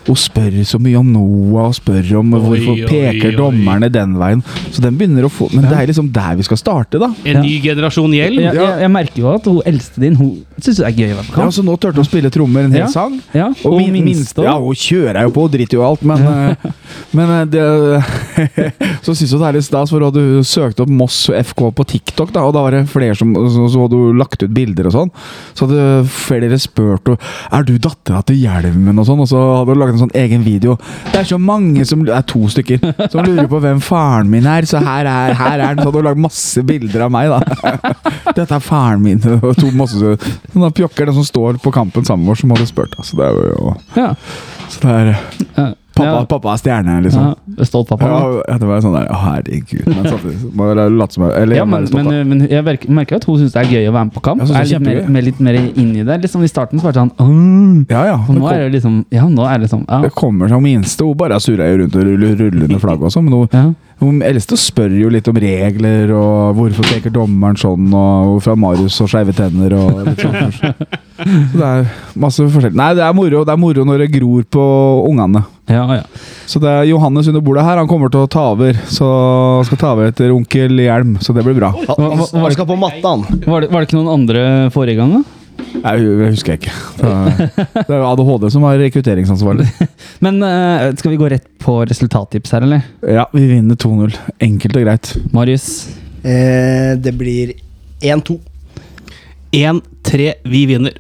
hun spør så mye om Noah og spør om Oi, hvorfor oi, peker oi. dommerne den veien. Så den begynner å få Men det er liksom der vi skal starte, da. En ny generasjon hjelm. Jeg, jeg, jeg merker jo at hun eldste din Hun syns det er gøy Ja, så nå turte hun å spille trommer en hel Ja. sang. Ja, Og min, minste Ja, hun kjører jo på og driter jo alt, men, eh, men eh, det Så syns hun det er litt stas, for hun hadde søkt opp Moss FK på TikTok, da, og da var det flere som Så, så hadde hun lagt ut bilder og sånn. Så hadde flere spurt henne Er du dattera til Hjelmen, og sånn, og så hadde hun laget en sånn egen video. Det er så mange som Det er to stykker som lurer på hvem faren min er, så her er, her er den. Så hadde hun lagd masse bilder av meg, da. Dette er faren min. Og to masse sånne pjokker, den som står på kampen sammen med oss, som hadde spurt. Altså, det er jo Ja. så det er. Pappa, ja. pappa er stjerne, liksom. Ja, stolt pappa. Ja, det var sånn der herregud. Men samtidig må jeg late som jeg Eller Ja, men, men, men jeg merker, at hun syns det er gøy å være med på kamp. Jeg er litt mer, mer, litt mer inn i det. Liksom I starten så var det sånn «Åh». Ja, ja. Og nå er det liksom Ja, nå er det liksom Ja. det kommer som minste. Hun bare surrer rundt og ruller rullende flagg og sånn. Men hun eldste spør jo litt om regler, og hvorfor peker dommeren sånn, og hvorfor har Marius og skeive tenner og litt sånn. Så det er masse forskjellig. Nei, det er moro. Det er moro når det gror på ungene. ja, ja. Så det er Johannes under bordet her. Han kommer til å ta over. Så han skal ta over etter onkel Hjelm, så det blir bra. Han skal på matta, han. Var, det, var det ikke noen andre forrige gang, da? Nei, det husker jeg ikke. Det er ADHD som har rekrutteringsansvarlig. Men eh, skal vi gå rett på resultattips her, eller? Ja, vi vinner 2-0. Enkelt og greit. Marius? Eh, det blir 1-2. 1-3, vi vinner.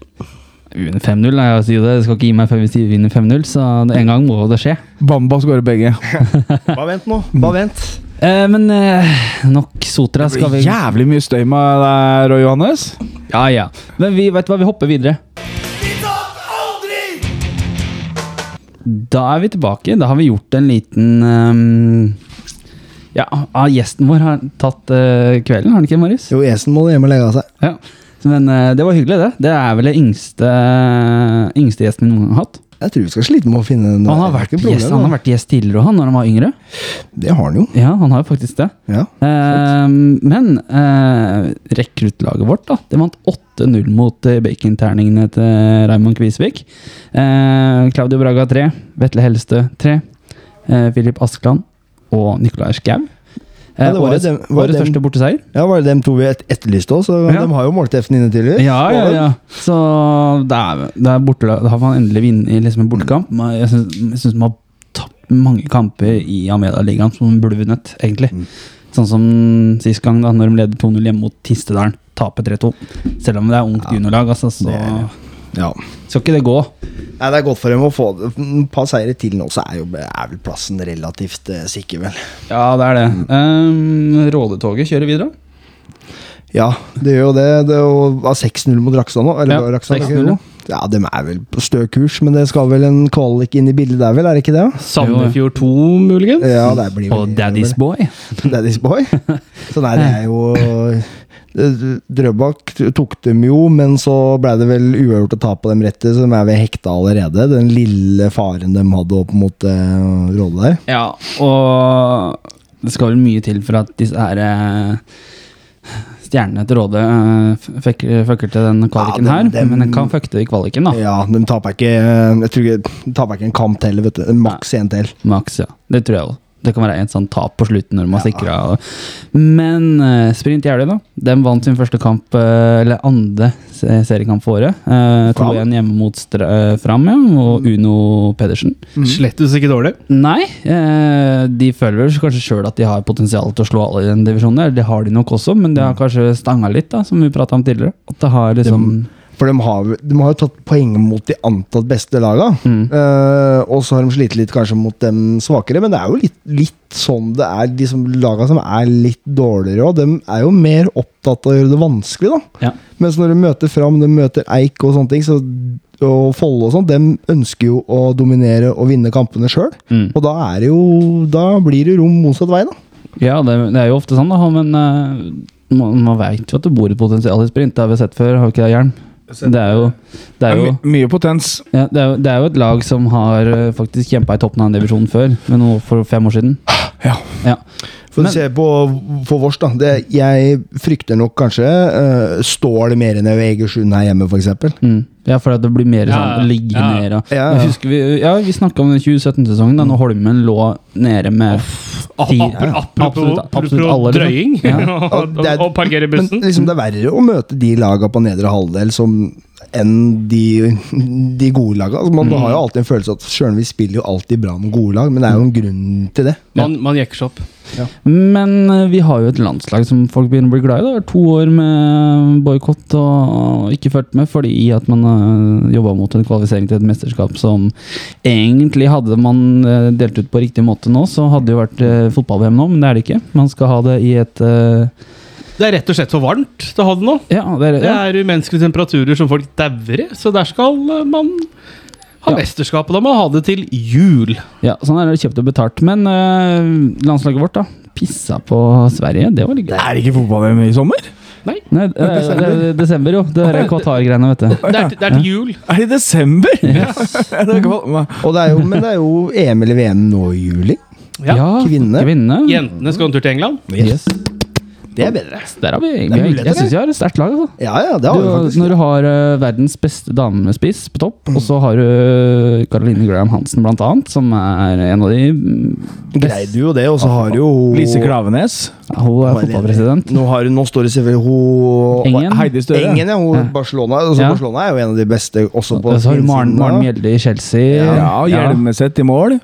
Vi vinner 5-0. nei, Jeg sier det. Jeg skal ikke gi meg før vi vinner 5-0, så en gang må det skje. Bamba skårer begge. Bare vent nå. Bare vent. Eh, men eh, nok Sotra Det skal blir vi jævlig mye støy med deg, Roy Johannes. Ja, ja. Men vi vet hva, vi hopper videre. Da er vi tilbake. Da har vi gjort en liten um Ja, ah, gjesten vår har tatt uh, kvelden, har han ikke, Marius? Jo, gjesten må hjem og legge av seg. Ja. Men eh, det var hyggelig, det. Det er vel den yngste, yngste gjesten vi noen gang har hatt. Jeg tror vi skal slite med å finne noe. Han har, vært gjest, han har vært gjest tidligere òg, når han var yngre. Det har han jo. Ja, han har jo faktisk det. Ja. Eh, men eh, rekruttlaget vårt da, det vant 8-0 mot eh, baconterningene til Raymond Kvisvik. Eh, Claudio Braga 3, Vetle Helstø 3, eh, Filip Askeland og Nicolai Skau. Eh, Ja, det var årets dem- var årets dem- første borteseier. ja, var det dem to vi et etterlyste òg, Ja. de har jo målteften inne tidligere. Ja, ja, ja. Så det er, det er bortelag. Da har man endelig vunnet liksom en bortekamp. Jeg syns man har tapt mange kamper i Amelia-ligaen som man burde vunnet, egentlig. Sånn som sist gang, da når de leder 2-0 hjemme mot Tistedalen. Taper 3-2. Selv om det er ungt juniorlag, altså, så Det- Ja. Skal ikke det gå. Nei, det er godt for dem å få det. et par seire til nå, så er, jo, er vel plassen relativt eh, sikker, vel. Ja, det er det. Um, Rådetoget kjører videre. Ja, det gjør jo det. Det er jo var 6-0 mot Rakstad nå. Eller Ja, Rakstad, 6-0, ikke? Ja, de er vel på stø kurs, men det skal vel en kvalik inn i bildet der, vel? Er det ikke det? Sandefjord 2, muligens? Ja, det blir Og Daddy's Boy. Daddy's Boy. Så nei, det er jo Drøbak tok dem jo, men så ble det vel uavgjort å ta på dem rettet, så de er vel hekta allerede. Den lille faren de hadde opp mot uh, Råde der. Ja, og det skal vel mye til for at disse her eh, stjernene til Råde eh, fucker til den kvaliken Ja, her. dem- dem- Men den kan fucke til kvaliken, da. Ja, de taper ikke Jeg tror ikke de taper ikke en kamp til, vet du. Maks én til. Maks, ja. Det tror jeg òg. Det kan være et sånn tap på slutten når de har sikra Men uh, Sprint Jeløy, da. De vant sin første kamp, uh, eller andre se- seriekamp for året. Uh, igjen 2-1 hjemme mot Stra eh, Fram, ja. Og Uno Pedersen. Slettes ikke dårlig. Nei, eh, de føler vel kanskje sjøl at de har potensial til å slå alle i den divisjonen. Det har de nok også, men det har kanskje stanga litt, da, som vi prata om tidligere. At det har liksom For de har, de har jo tatt poeng mot de antatt beste laga. Eh, og så har de slitt litt kanskje mot dem svakere, men det er jo litt, litt sånn det er. De som, laga som er litt dårligere òg, de er jo mer opptatt av å gjøre det vanskelig, da. Ja. Mens når de møter fram, de møter Eik og sånne ting, så, og Follo og sånn, de ønsker jo å dominere og vinne kampene sjøl. Mm. Og da er det jo Da blir det rom motsatt vei, da. Ja, det, det er jo ofte sånn, da, men uh, man, man veit jo at det bor et potensial i sprint. Det har vi sett før, har vi ikke det, Jern? Det er jo, det er jo My, mye potens. Ja, det, er jo, det er jo et lag som har eh, faktisk kjempa i toppen av en divisjon før, men nå for fem år siden. Ja. Ja. For å se på for vårs, da. Det, jeg frykter nok kanskje uh, Stål mer enn Egersund her hjemme, f.eks. Mm. Ja, for at det blir mer Ja, sånn ligge ja. nede. Ja, ja. Vi, ja, vi snakka om den 2017-sesongen, da når Holmen lå nede med Ah, ti- ja, Apropos, absolutt- absolutt apropos drøying Ja. og, er- og parkere Men bussen. liksom, det er verre å møte de laga på nedre halvdel som enn de, de gode lagene. Altså, man har jo alltid en følelse at sjøl vi spiller jo alltid bra med gode lag, men det er jo en grunn til det. Man, man jekker seg opp. Men eh, vi har jo et landslag som folk begynner å bli glad i. Det vært to år med boikott og ikke fulgt med fordi at man har jobba mot en kvalifisering til et mesterskap som egentlig hadde man eh, delt ut på riktig måte nå, så hadde det jo vært eh, fotball-VM nå, men det er det ikke. Man skal ha det i et eh, Det er rett og slett for varmt til å ha det nå. Ja, det er, Det ja. er umenneskelige temperaturer som folk dauer i, så der skal eh, man ha Ja. mesterskap. Og da må man ha det til jul. ja, sånn er det kjøpt og betalt. Men uh, landslaget vårt, da. Pissa på Sverige. Det var litt gøy. Er det ikke fotball-VM i sommer? Nei, det er, det er desember, jo. Det er Qatar-greiene, vet du. Det er, det er til jul. Er det i desember? det er for- Og det er jo, men det er jo EM eller VM nå i juli. Ja. Kvinne. Kvinne. Jentene skal en tur til England. Yes. Det er bedre. Der har vi er egentlig Jeg syns vi har et sterkt lag. Altså. Ja, ja, det har vi faktisk. når du har uh, verdens beste damespiss på topp, og så har du uh, Caroline Graham Hansen blant annet, som er en av de mm, Greide jo det, og så har jo Lise Klavenes. ja, Hun er fotballpresident. Nå, har, nå står det selvfølgelig hun Engen. Heidi Støre. Engen, ja. Hun, Ja. Barcelona, altså Ja. Barcelona er jo en av de beste også på så har du Maren. Maren Mjelde i Chelsea. Ja, ja Hjelmeset i mål.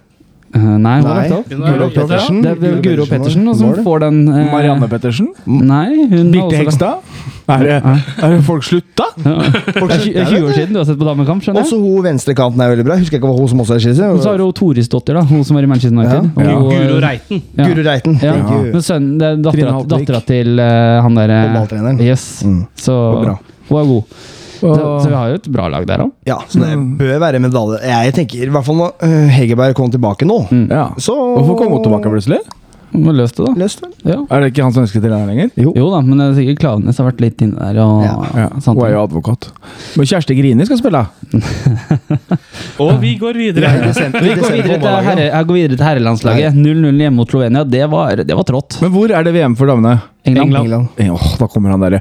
Eh, nei, hun har lagt opp. Guro ja. Det er Guro Pettersen som får den Uh, Marianne Pettersen. Nei, hun Birte Hegstad. Er er folk slutta? Ja. Det er 20 år siden du har sett på damekamp, skjønner jeg. Også hun venstrekanten er veldig bra. Husker jeg ikke hva hun som også er skisse. Og så har hun Torisdottir, da, hun som var i Manchester United. Ja. Hun, Guro eh, Reiten. ja. Guru Reiten. Ja. Men sønnen, det er dattera, til uh, han derre Håndballtreneren. Yes. Mm. Så hun er god. Så, så vi har jo et bra lag der òg. Ja, så det bør være medalje. Jeg tenker i hvert fall når øh, Hegerberg kom tilbake nå, Ja. så Hvorfor kom hun tilbake plutselig? Må løse det, da. Løst, det. Ja. Er det ikke han som ønsker til det lenger? Jo. Jo da, men det er sikkert Klaveness har vært litt inne der. Og, Ja, sånt. Hun er jo advokat. Men Kjersti Grini skal spille. Og vi går videre. Desember- Vi går videre til, herre, jeg går videre til herrelandslaget. 0-0 hjemme mot Slovenia. Det var, det var trått. Men hvor er det VM for damene? England. England. England. Åh, da kommer han derre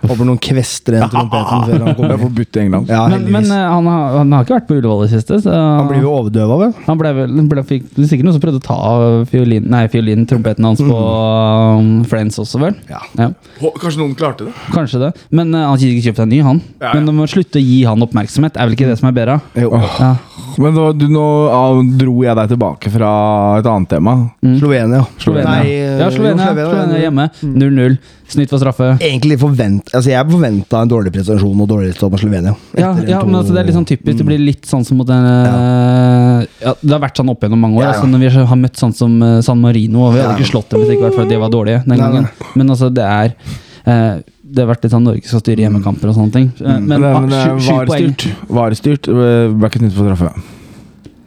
Håper noen kvester den trompeten før han Det er kommer. forbudt i England. Ja, Men, men eh, han, har, han har ikke vært på Ullevål i siste. Så Han blir jo overdøva, vel? han ble vel ble, fikk, Det er sikkert noen som prøvde å ta fiolin, nei, fiolin, trompeten hans på um, Friends også, vel? Ja. Kanskje noen klarte det? Kanskje det. Men uh, han har ikke kjøpt seg en ny, han. Ja, ja. Men å må slutte å gi han oppmerksomhet. Er vel ikke det som er bedre? Jo. Ja. Men da, du, nå dro jeg deg tilbake fra et annet tema. Slovenia. Slovenia. Nei, ja, Slovenia, Slovenia, Slovenia hjemme. 0-0. Snitt for straffe. Egentlig forvent, altså Jeg forventa en dårlig prestasjon og dårlig resultat mot Slovenia. Ja, ja men altså, det er litt sånn typisk. Det blir litt sånn som mot den ja. ja, Det har vært sånn opp gjennom mange år. Ja, ja. Altså, når vi har møtt sånn som eh, San Marino og Vi hadde Ja. ikke slått dem hvis det ikke vært at de var dårlige den Nei, gangen. Men altså, det er eh, Det har vært litt sånn Norge skal styre hjemmekamper og sånne ting. Eh, Men, Men, det, ah, men det er varestyrt. var styrt. Var styrt. Ble ikke snytt for straffe.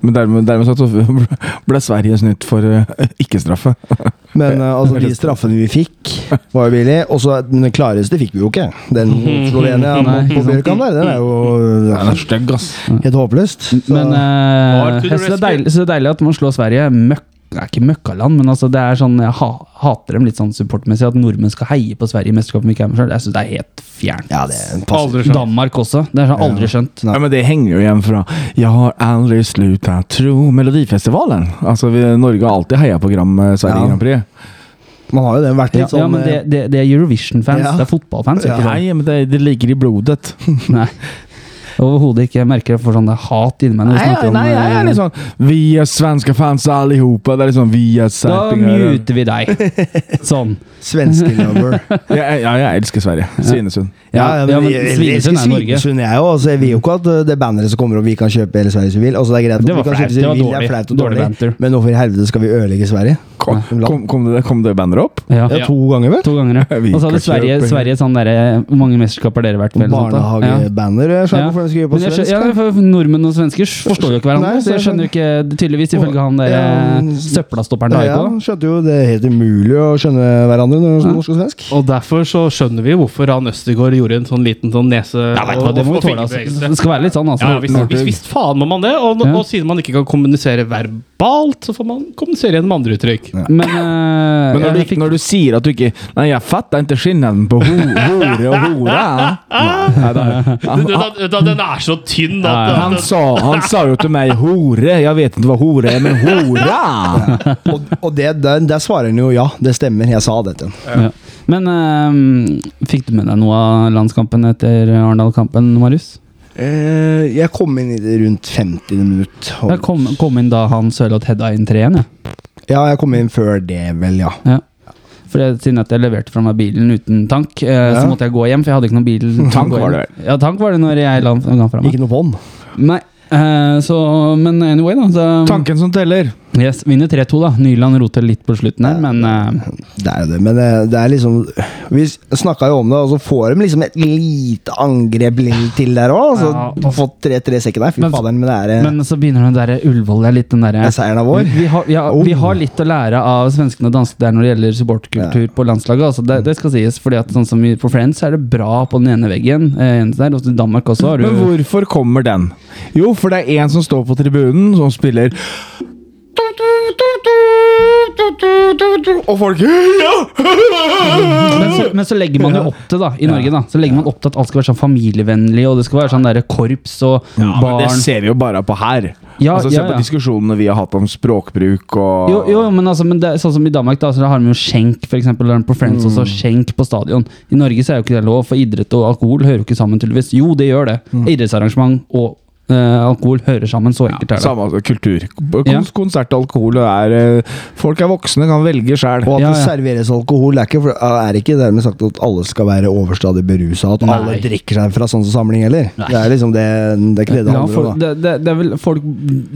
Men dermed, dermed så ble Sverige snytt for ikke-straffe. Men uh, altså, de straffene vi fikk, var jo billig. Og så den klareste fikk vi jo ikke. Den Slovenia Nei, på. Bjørkan der, den er jo Den er stygg, ass. helt håpløst. Så, Men uh, jeg synes det, er deilig, så det er deilig at man slår Sverige. Møkk, det er ikke møkkaland, men altså det er sånn, jeg ha, hater dem litt sånn supportmessig. At nordmenn skal heie på Sverige i mesterskapet vi ikke er med selv. Jeg syns det er helt fjernt. ja, det er Aldri skjønt. Danmark også. Det er sånn aldri skjønt. Ja, men det henger jo igjen fra 'Jeg har aldri slutta tro' Melodifestivalen. Altså, vi, Norge har alltid heia på Gram eh, Sverige Ja. Grand Prix. Man har jo det vært Ja, sånn ja, men det, eh, det, det er Eurovision-fans. Ja. Det er fotballfans. Ja. Ikke? Nei, men det, det ligger i blodet. Nei. Overhodet ikke. Jeg merker jeg får sånn det hat inni meg når vi Nei, om nei, jeg er eh, litt sånn Vi er svenske fans allihopa. Det er sånn vi er Da serpinger. muter vi deg. Sånn. Svenskelover. Ja, ja, jeg elsker Sverige. Svinesund. Ja, ja, men ja, men Svinesund er Norge. Svinesund, jeg jo, Altså, jeg vil jo ikke at uh, det banneret som kommer, opp, vi kan kjøpe hele Sverige som vi vil. Altså, det er greit at Det var vi kan flaut, kjøpe hvis vi vil. Det dårlig. er flaut og Dårlig dårlig. Men hvorfor i helvete skal vi ødelegge Sverige? Kom, kom, kom, det, kom det banner opp? Ja. Ja, to ganger, vel? To ganger, ja. Og så hadde Sverige, Sverige sånn derre Hvor mange mesterskap har dere vært med? Ja. Barnehagebanner. Jeg skjønner Ja. hvorfor de skal på Men jeg svensk. ja, for Nordmenn og svensker forstår jo ikke hverandre. Nei, så jeg skjønner ikke Tydeligvis, ifølge han der Ja, eh, søppelstopperen til Ja, skjønte jo det er helt umulig å skjønne hverandre når Ja. norsk og svensk. Og derfor så skjønner vi hvorfor han Østegård gjorde en sånn liten sånn nese- Ja, vet hva, det må og- vi tåle. Altså. Det skal være litt sånn, altså. Ja, visst, visst, visst faen må man det, og, Ja. og siden man ikke kan kommunisere verbalt, så får man kommunisere gjennom andre uttrykk. Men, uh, Men når du, fikk, når du sier at du ikke Nei, jeg fatter ikke skinnen på ho, hore og hore. Den er så tynn at Han sa, han sa jo til meg 'hore'. Jeg vet ikke hva hore er, men hore! Og, og det, der, der svarer han jo ja, det stemmer, jeg sa det til han. ja. Men uh, fikk du med deg noe av landskampen etter Arendal-kampen, Marius? Eh, jeg kom inn i det rundt 50 minutter. og- Jeg kom, kom inn da han Sørloth hedda inn 3-1, jeg. Ja, jeg kom inn før det, vel, ja. Ja. For jeg, siden at jeg leverte fra meg bilen uten tank, eh, så Ja. måtte jeg gå hjem, for jeg hadde ikke noen bil. Tank å gå var hjem. det Ja, tank var det når jeg la ga fra meg. Ikke noe bånd. Nei, eh, så Men anyway, da. Så, Tanken som teller. Yes, vinner 3-2, da. Nyland roter litt på slutten her, men uh... Det er jo det, men det, det er liksom Vi snakka jo om det, og så får de liksom et lite angrep til der òg. Altså, Ja. har fått 3-3 sekken der. Fy Men- faderen, men det er, eh, Men så begynner den der Ullevål er litt den derre er seieren av vår. vi, har, vi, har, vi har litt å lære av svenskene og danskene der når det gjelder supporterkultur på landslaget. Altså det, det skal sies, fordi at sånn som vi på Friends er det bra på den ene veggen. Eh, der, og i Danmark også har du Men hvorfor kommer den? Jo, for det er en som står på tribunen, som spiller Og folk ja! men, så, men så legger man jo opp til, da, i Norge, da Så legger man opp til at alt skal være sånn familievennlig, og det skal være sånn der korps og Ja, men det ser vi jo bare på her. Ja, altså, Se ja, på diskusjonene vi har hatt om språkbruk og Jo, jo, men, altså, men det, sånn som i Danmark, da, så har de jo skjenk, for eksempel, eller på Friends også, skjenk på stadion. I Norge så er jo ikke det lov, for idrett og alkohol hører jo ikke sammen, tydeligvis. Jo, det gjør det. Idrettsarrangement og eh, alkohol hører sammen, så enkelt er det. Samme altså, kultur. Kons Ja. Konsert og alkohol er uh, Folk er voksne, kan velge sjæl. Og at Ja, det ja. serveres alkohol, er ikke, for- er ikke dermed sagt at alle skal være overstadig berusa. At alle drikker seg fra sånn samling heller. Det er liksom det Det er ikke det det Ja, handler om. det, det, det er vel, folk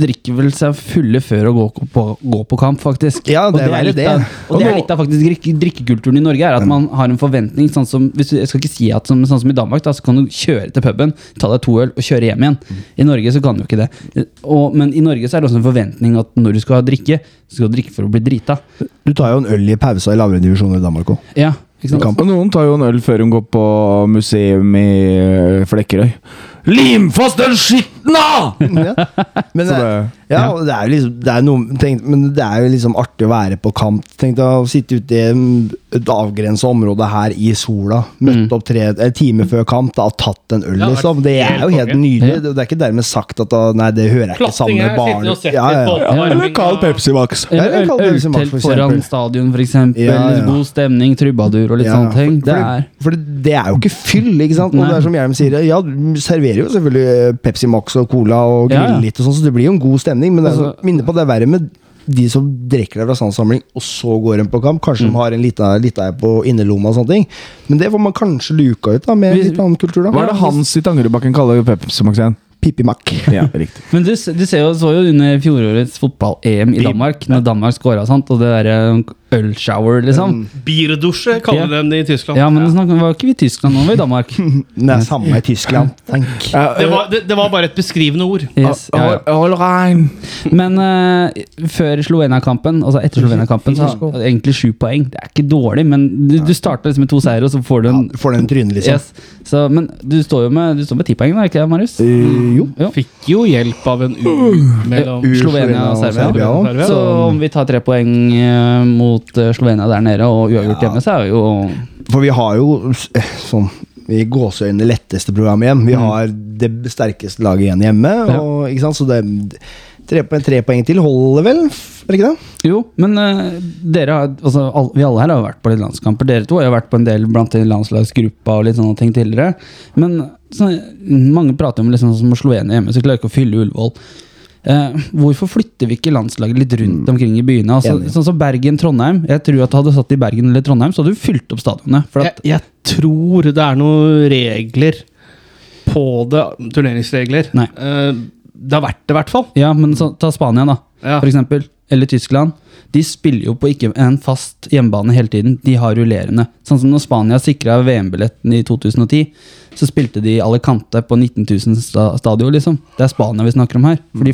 drikker vel seg fulle før å gå på, gå på kamp, faktisk. Ja, det og er litt det. Av, og det er litt av faktisk drikke, drikkekulturen i Norge, er at man har en forventning. Sånn som, hvis du, jeg skal ikke si at som, sånn som i Danmark, da, så kan du kjøre til puben, ta deg to øl og kjøre hjem igjen. I Norge så kan du ikke det. Og, men i Norge så er det også en forventning at når du skal drikke, så skal du drikke for å bli drita. Du tar jo en øl i pausa i lavere divisjoner i Danmark òg. Ja? Og noen tar jo en øl før de går på museum i eh, Flekkerøy. Limfast den skitten, da! Ja. Men det, ja, er jo liksom det er noe, tenk, Men det er jo liksom artig å være på kamp. Tenk deg å sitte ute i et avgrensa område her i sola. Møtt opp tre en time før kamp da, og tatt en øl, liksom. Det er jo helt nydelig. Det er ikke dermed sagt at da, nei, det hører jeg ikke sammen med barn. Ja, ja, litt ja. Eller kald Pepsi Max. Eller øltelt for foran stadion, ja. God stemning, trubadur og litt sånne ting. Det er for det, er jo ikke fyll, ikke sant? Og det er som Hjelm sier, ja, du serverer jo selvfølgelig Pepsi Max og Cola og Ja, ja. litt og sånn, så det blir jo en god stemning. Men det er, Altså- minner på at det er verre med de som drikker deg fra sandsamling, og så går en på kamp. Kanskje Mm. de har en lita, ei på innerlomma og sånne ting. Men det får man kanskje luka ut da, med Vi- litt annen kultur. da Hva er det Hans i Tangerudbakken kaller Pepsi Max igjen? Pippi Mac. Ja, riktig. Men du, du ser jo, så jo under fjorårets fotball-EM i Danmark, når Danmark scora og sånt, og det derre ølshower, liksom. Bierdusje kaller de det i Tyskland. Ja, men det Snakker, var ikke vi i Tyskland, nå var vi i Danmark. Det er samme i Tyskland. Tenk. Det var, det, det var bare et beskrivende ord. Yes, ja, ja. All right. Men uh, før Slovenia-kampen, altså etter Slovenia-kampen, så hadde jeg egentlig sju poeng. Det er ikke dårlig, men du, du starter liksom med to seire, og så får du Ja, en du får den trynet, liksom. yes. så, Men du står jo med, du står med ti poeng, da, ikke det, Marius? Uh, jo. Jo. Fikk jo hjelp av en U mellom U- Slovenia og Serbia. Så om vi tar tre poeng eh, mot eh, Slovenia der nede og uavgjort hjemme, så er jo For vi har jo sånn i gåseøynene letteste program igjen. Vi har det sterkeste laget igjen hjemme. Mm. Ja. Og, ikke sant? Så det tre, tre poeng til holder vel, er det ikke det? Jo, men uh, dere har, altså, all, vi alle her har vært på litt landskamper. Dere to har jo vært på en del blant landslagsgruppa og litt sånne ting tidligere. Men så, Mange prater om liksom som Slovenia hjemme, så klarer ikke å fylle Ullevål. Eh, hvorfor flytter vi ikke landslaget litt rundt omkring i byene? Altså, sånn som Bergen-Trondheim. Jeg tror at Hadde du satt i Bergen eller Trondheim, så hadde du fylt opp stadionet. For Jeg, jeg tror det er noen regler på det, turneringsregler. Nei. Eh, det har vært det, i hvert fall. ja, men så, Ta Spania, da. Ja. For eksempel. Eller Tyskland. De spiller jo på ikke en fast hjemmebane hele tiden. De har rullerende. Sånn som når Spania sikra VM-billetten i 2010, så spilte de i Alicante på 19 000 sta stadion, liksom. Det er Spania vi snakker om her. For de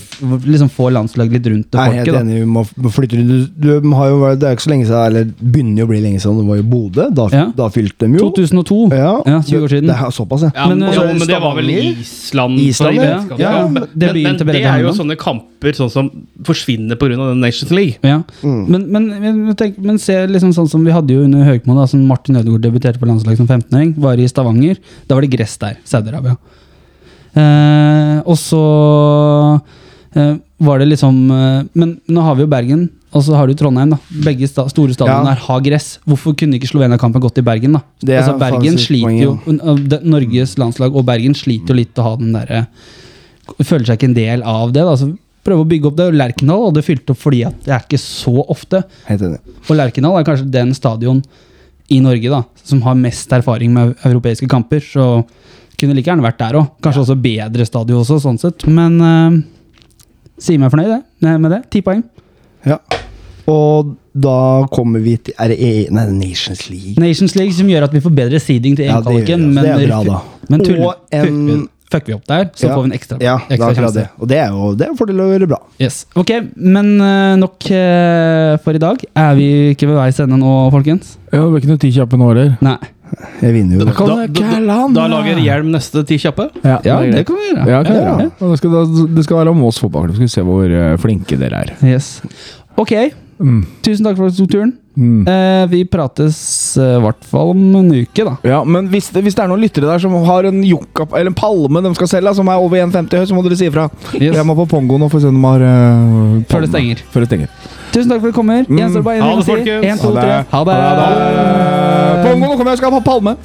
liksom får landslaget litt rundt det Jeg er folket. enig, vi må, flytte rundt. Du, du har jo, det er ikke så lenge siden, eller begynner jo å bli lenge siden det var jo Bodø. Da, Ja. da fylte de jo. 2002. Ja, Ja, 20 år siden. Det, det er såpass, ja. Ja, Men, eh, jo, men det var vel? Island? Island, ja. Ja, men, men, men det er jo sånne kamper sånn som forsvinner pga. Nations League. Ja. Mm. Men, men, men, tenk, men se liksom sånn som vi hadde jo under Høgmo, da, som Martin Ødegaard debuterte på landslaget som 15-åring, var i Stavanger. Da var det gress der. Saudi-Arabia. Eh, og så eh, var det liksom eh, Men nå har vi jo Bergen, og så har du Trondheim. da Begge sta store stadionene Ja. her har gress. Hvorfor kunne ikke Slovenia-kampen gått i Bergen? da Det altså, Bergen sliter jo Norges landslag og Bergen sliter jo litt å ha den derre Føler seg ikke en del av det. da Så Prøve å bygge opp det. Lerkendal hadde fylt opp fordi at det er ikke så ofte. Og Lerkendal er kanskje den stadion i Norge da som har mest erfaring med europeiske kamper. Så kunne like gjerne vært der òg. Kanskje også bedre stadion også, sånn sett. Men uh, sier meg fornøyd det, med det. Ti poeng. Ja. Og da kommer vi til Er det E- Nei, Nations League. Nations League som gjør at vi får bedre seeding til Ja, EM-kvaliken. Ja, men, da. men tuller, Og en- fucker, vi, opp der, så Ja. får vi en ekstra, Ja, ekstra sjanse. det. Og det er jo det er en fordel å gjøre bra. Yes. Ok, men eh, nok eh, for i dag. Er vi ikke ved veis ende nå, folkens? Ja, det blir ikke noe ti kjappe nå heller. Nei. Jeg vinner jo. Da Da, da, da, da lager Hjelm neste ti kjappe. Ja, Ja, det det kan vi gjøre. Ja, kan gjøre. Og det, skal, det skal være om oss fotballklubb. Skal vi se hvor eh, flinke dere er. Yes. Ok, Mm. tusen takk for at du tok turen. Mm. Eh, vi prates eh, hvert fall om en uke, da. Ja, men hvis det, hvis det er noen lyttere der som har en jokka, eller en palme de skal selge, som er over 1,50 høy, så må dere si ifra. Yes. Jeg må på Pongo nå for å se om de har eh, Før det stenger. Før det stenger. Tusen takk for at du kommer. Mm. Gjenstår bare én ting å si. det. det. Ha det. Pongo, nå kommer jeg og skal ha palme!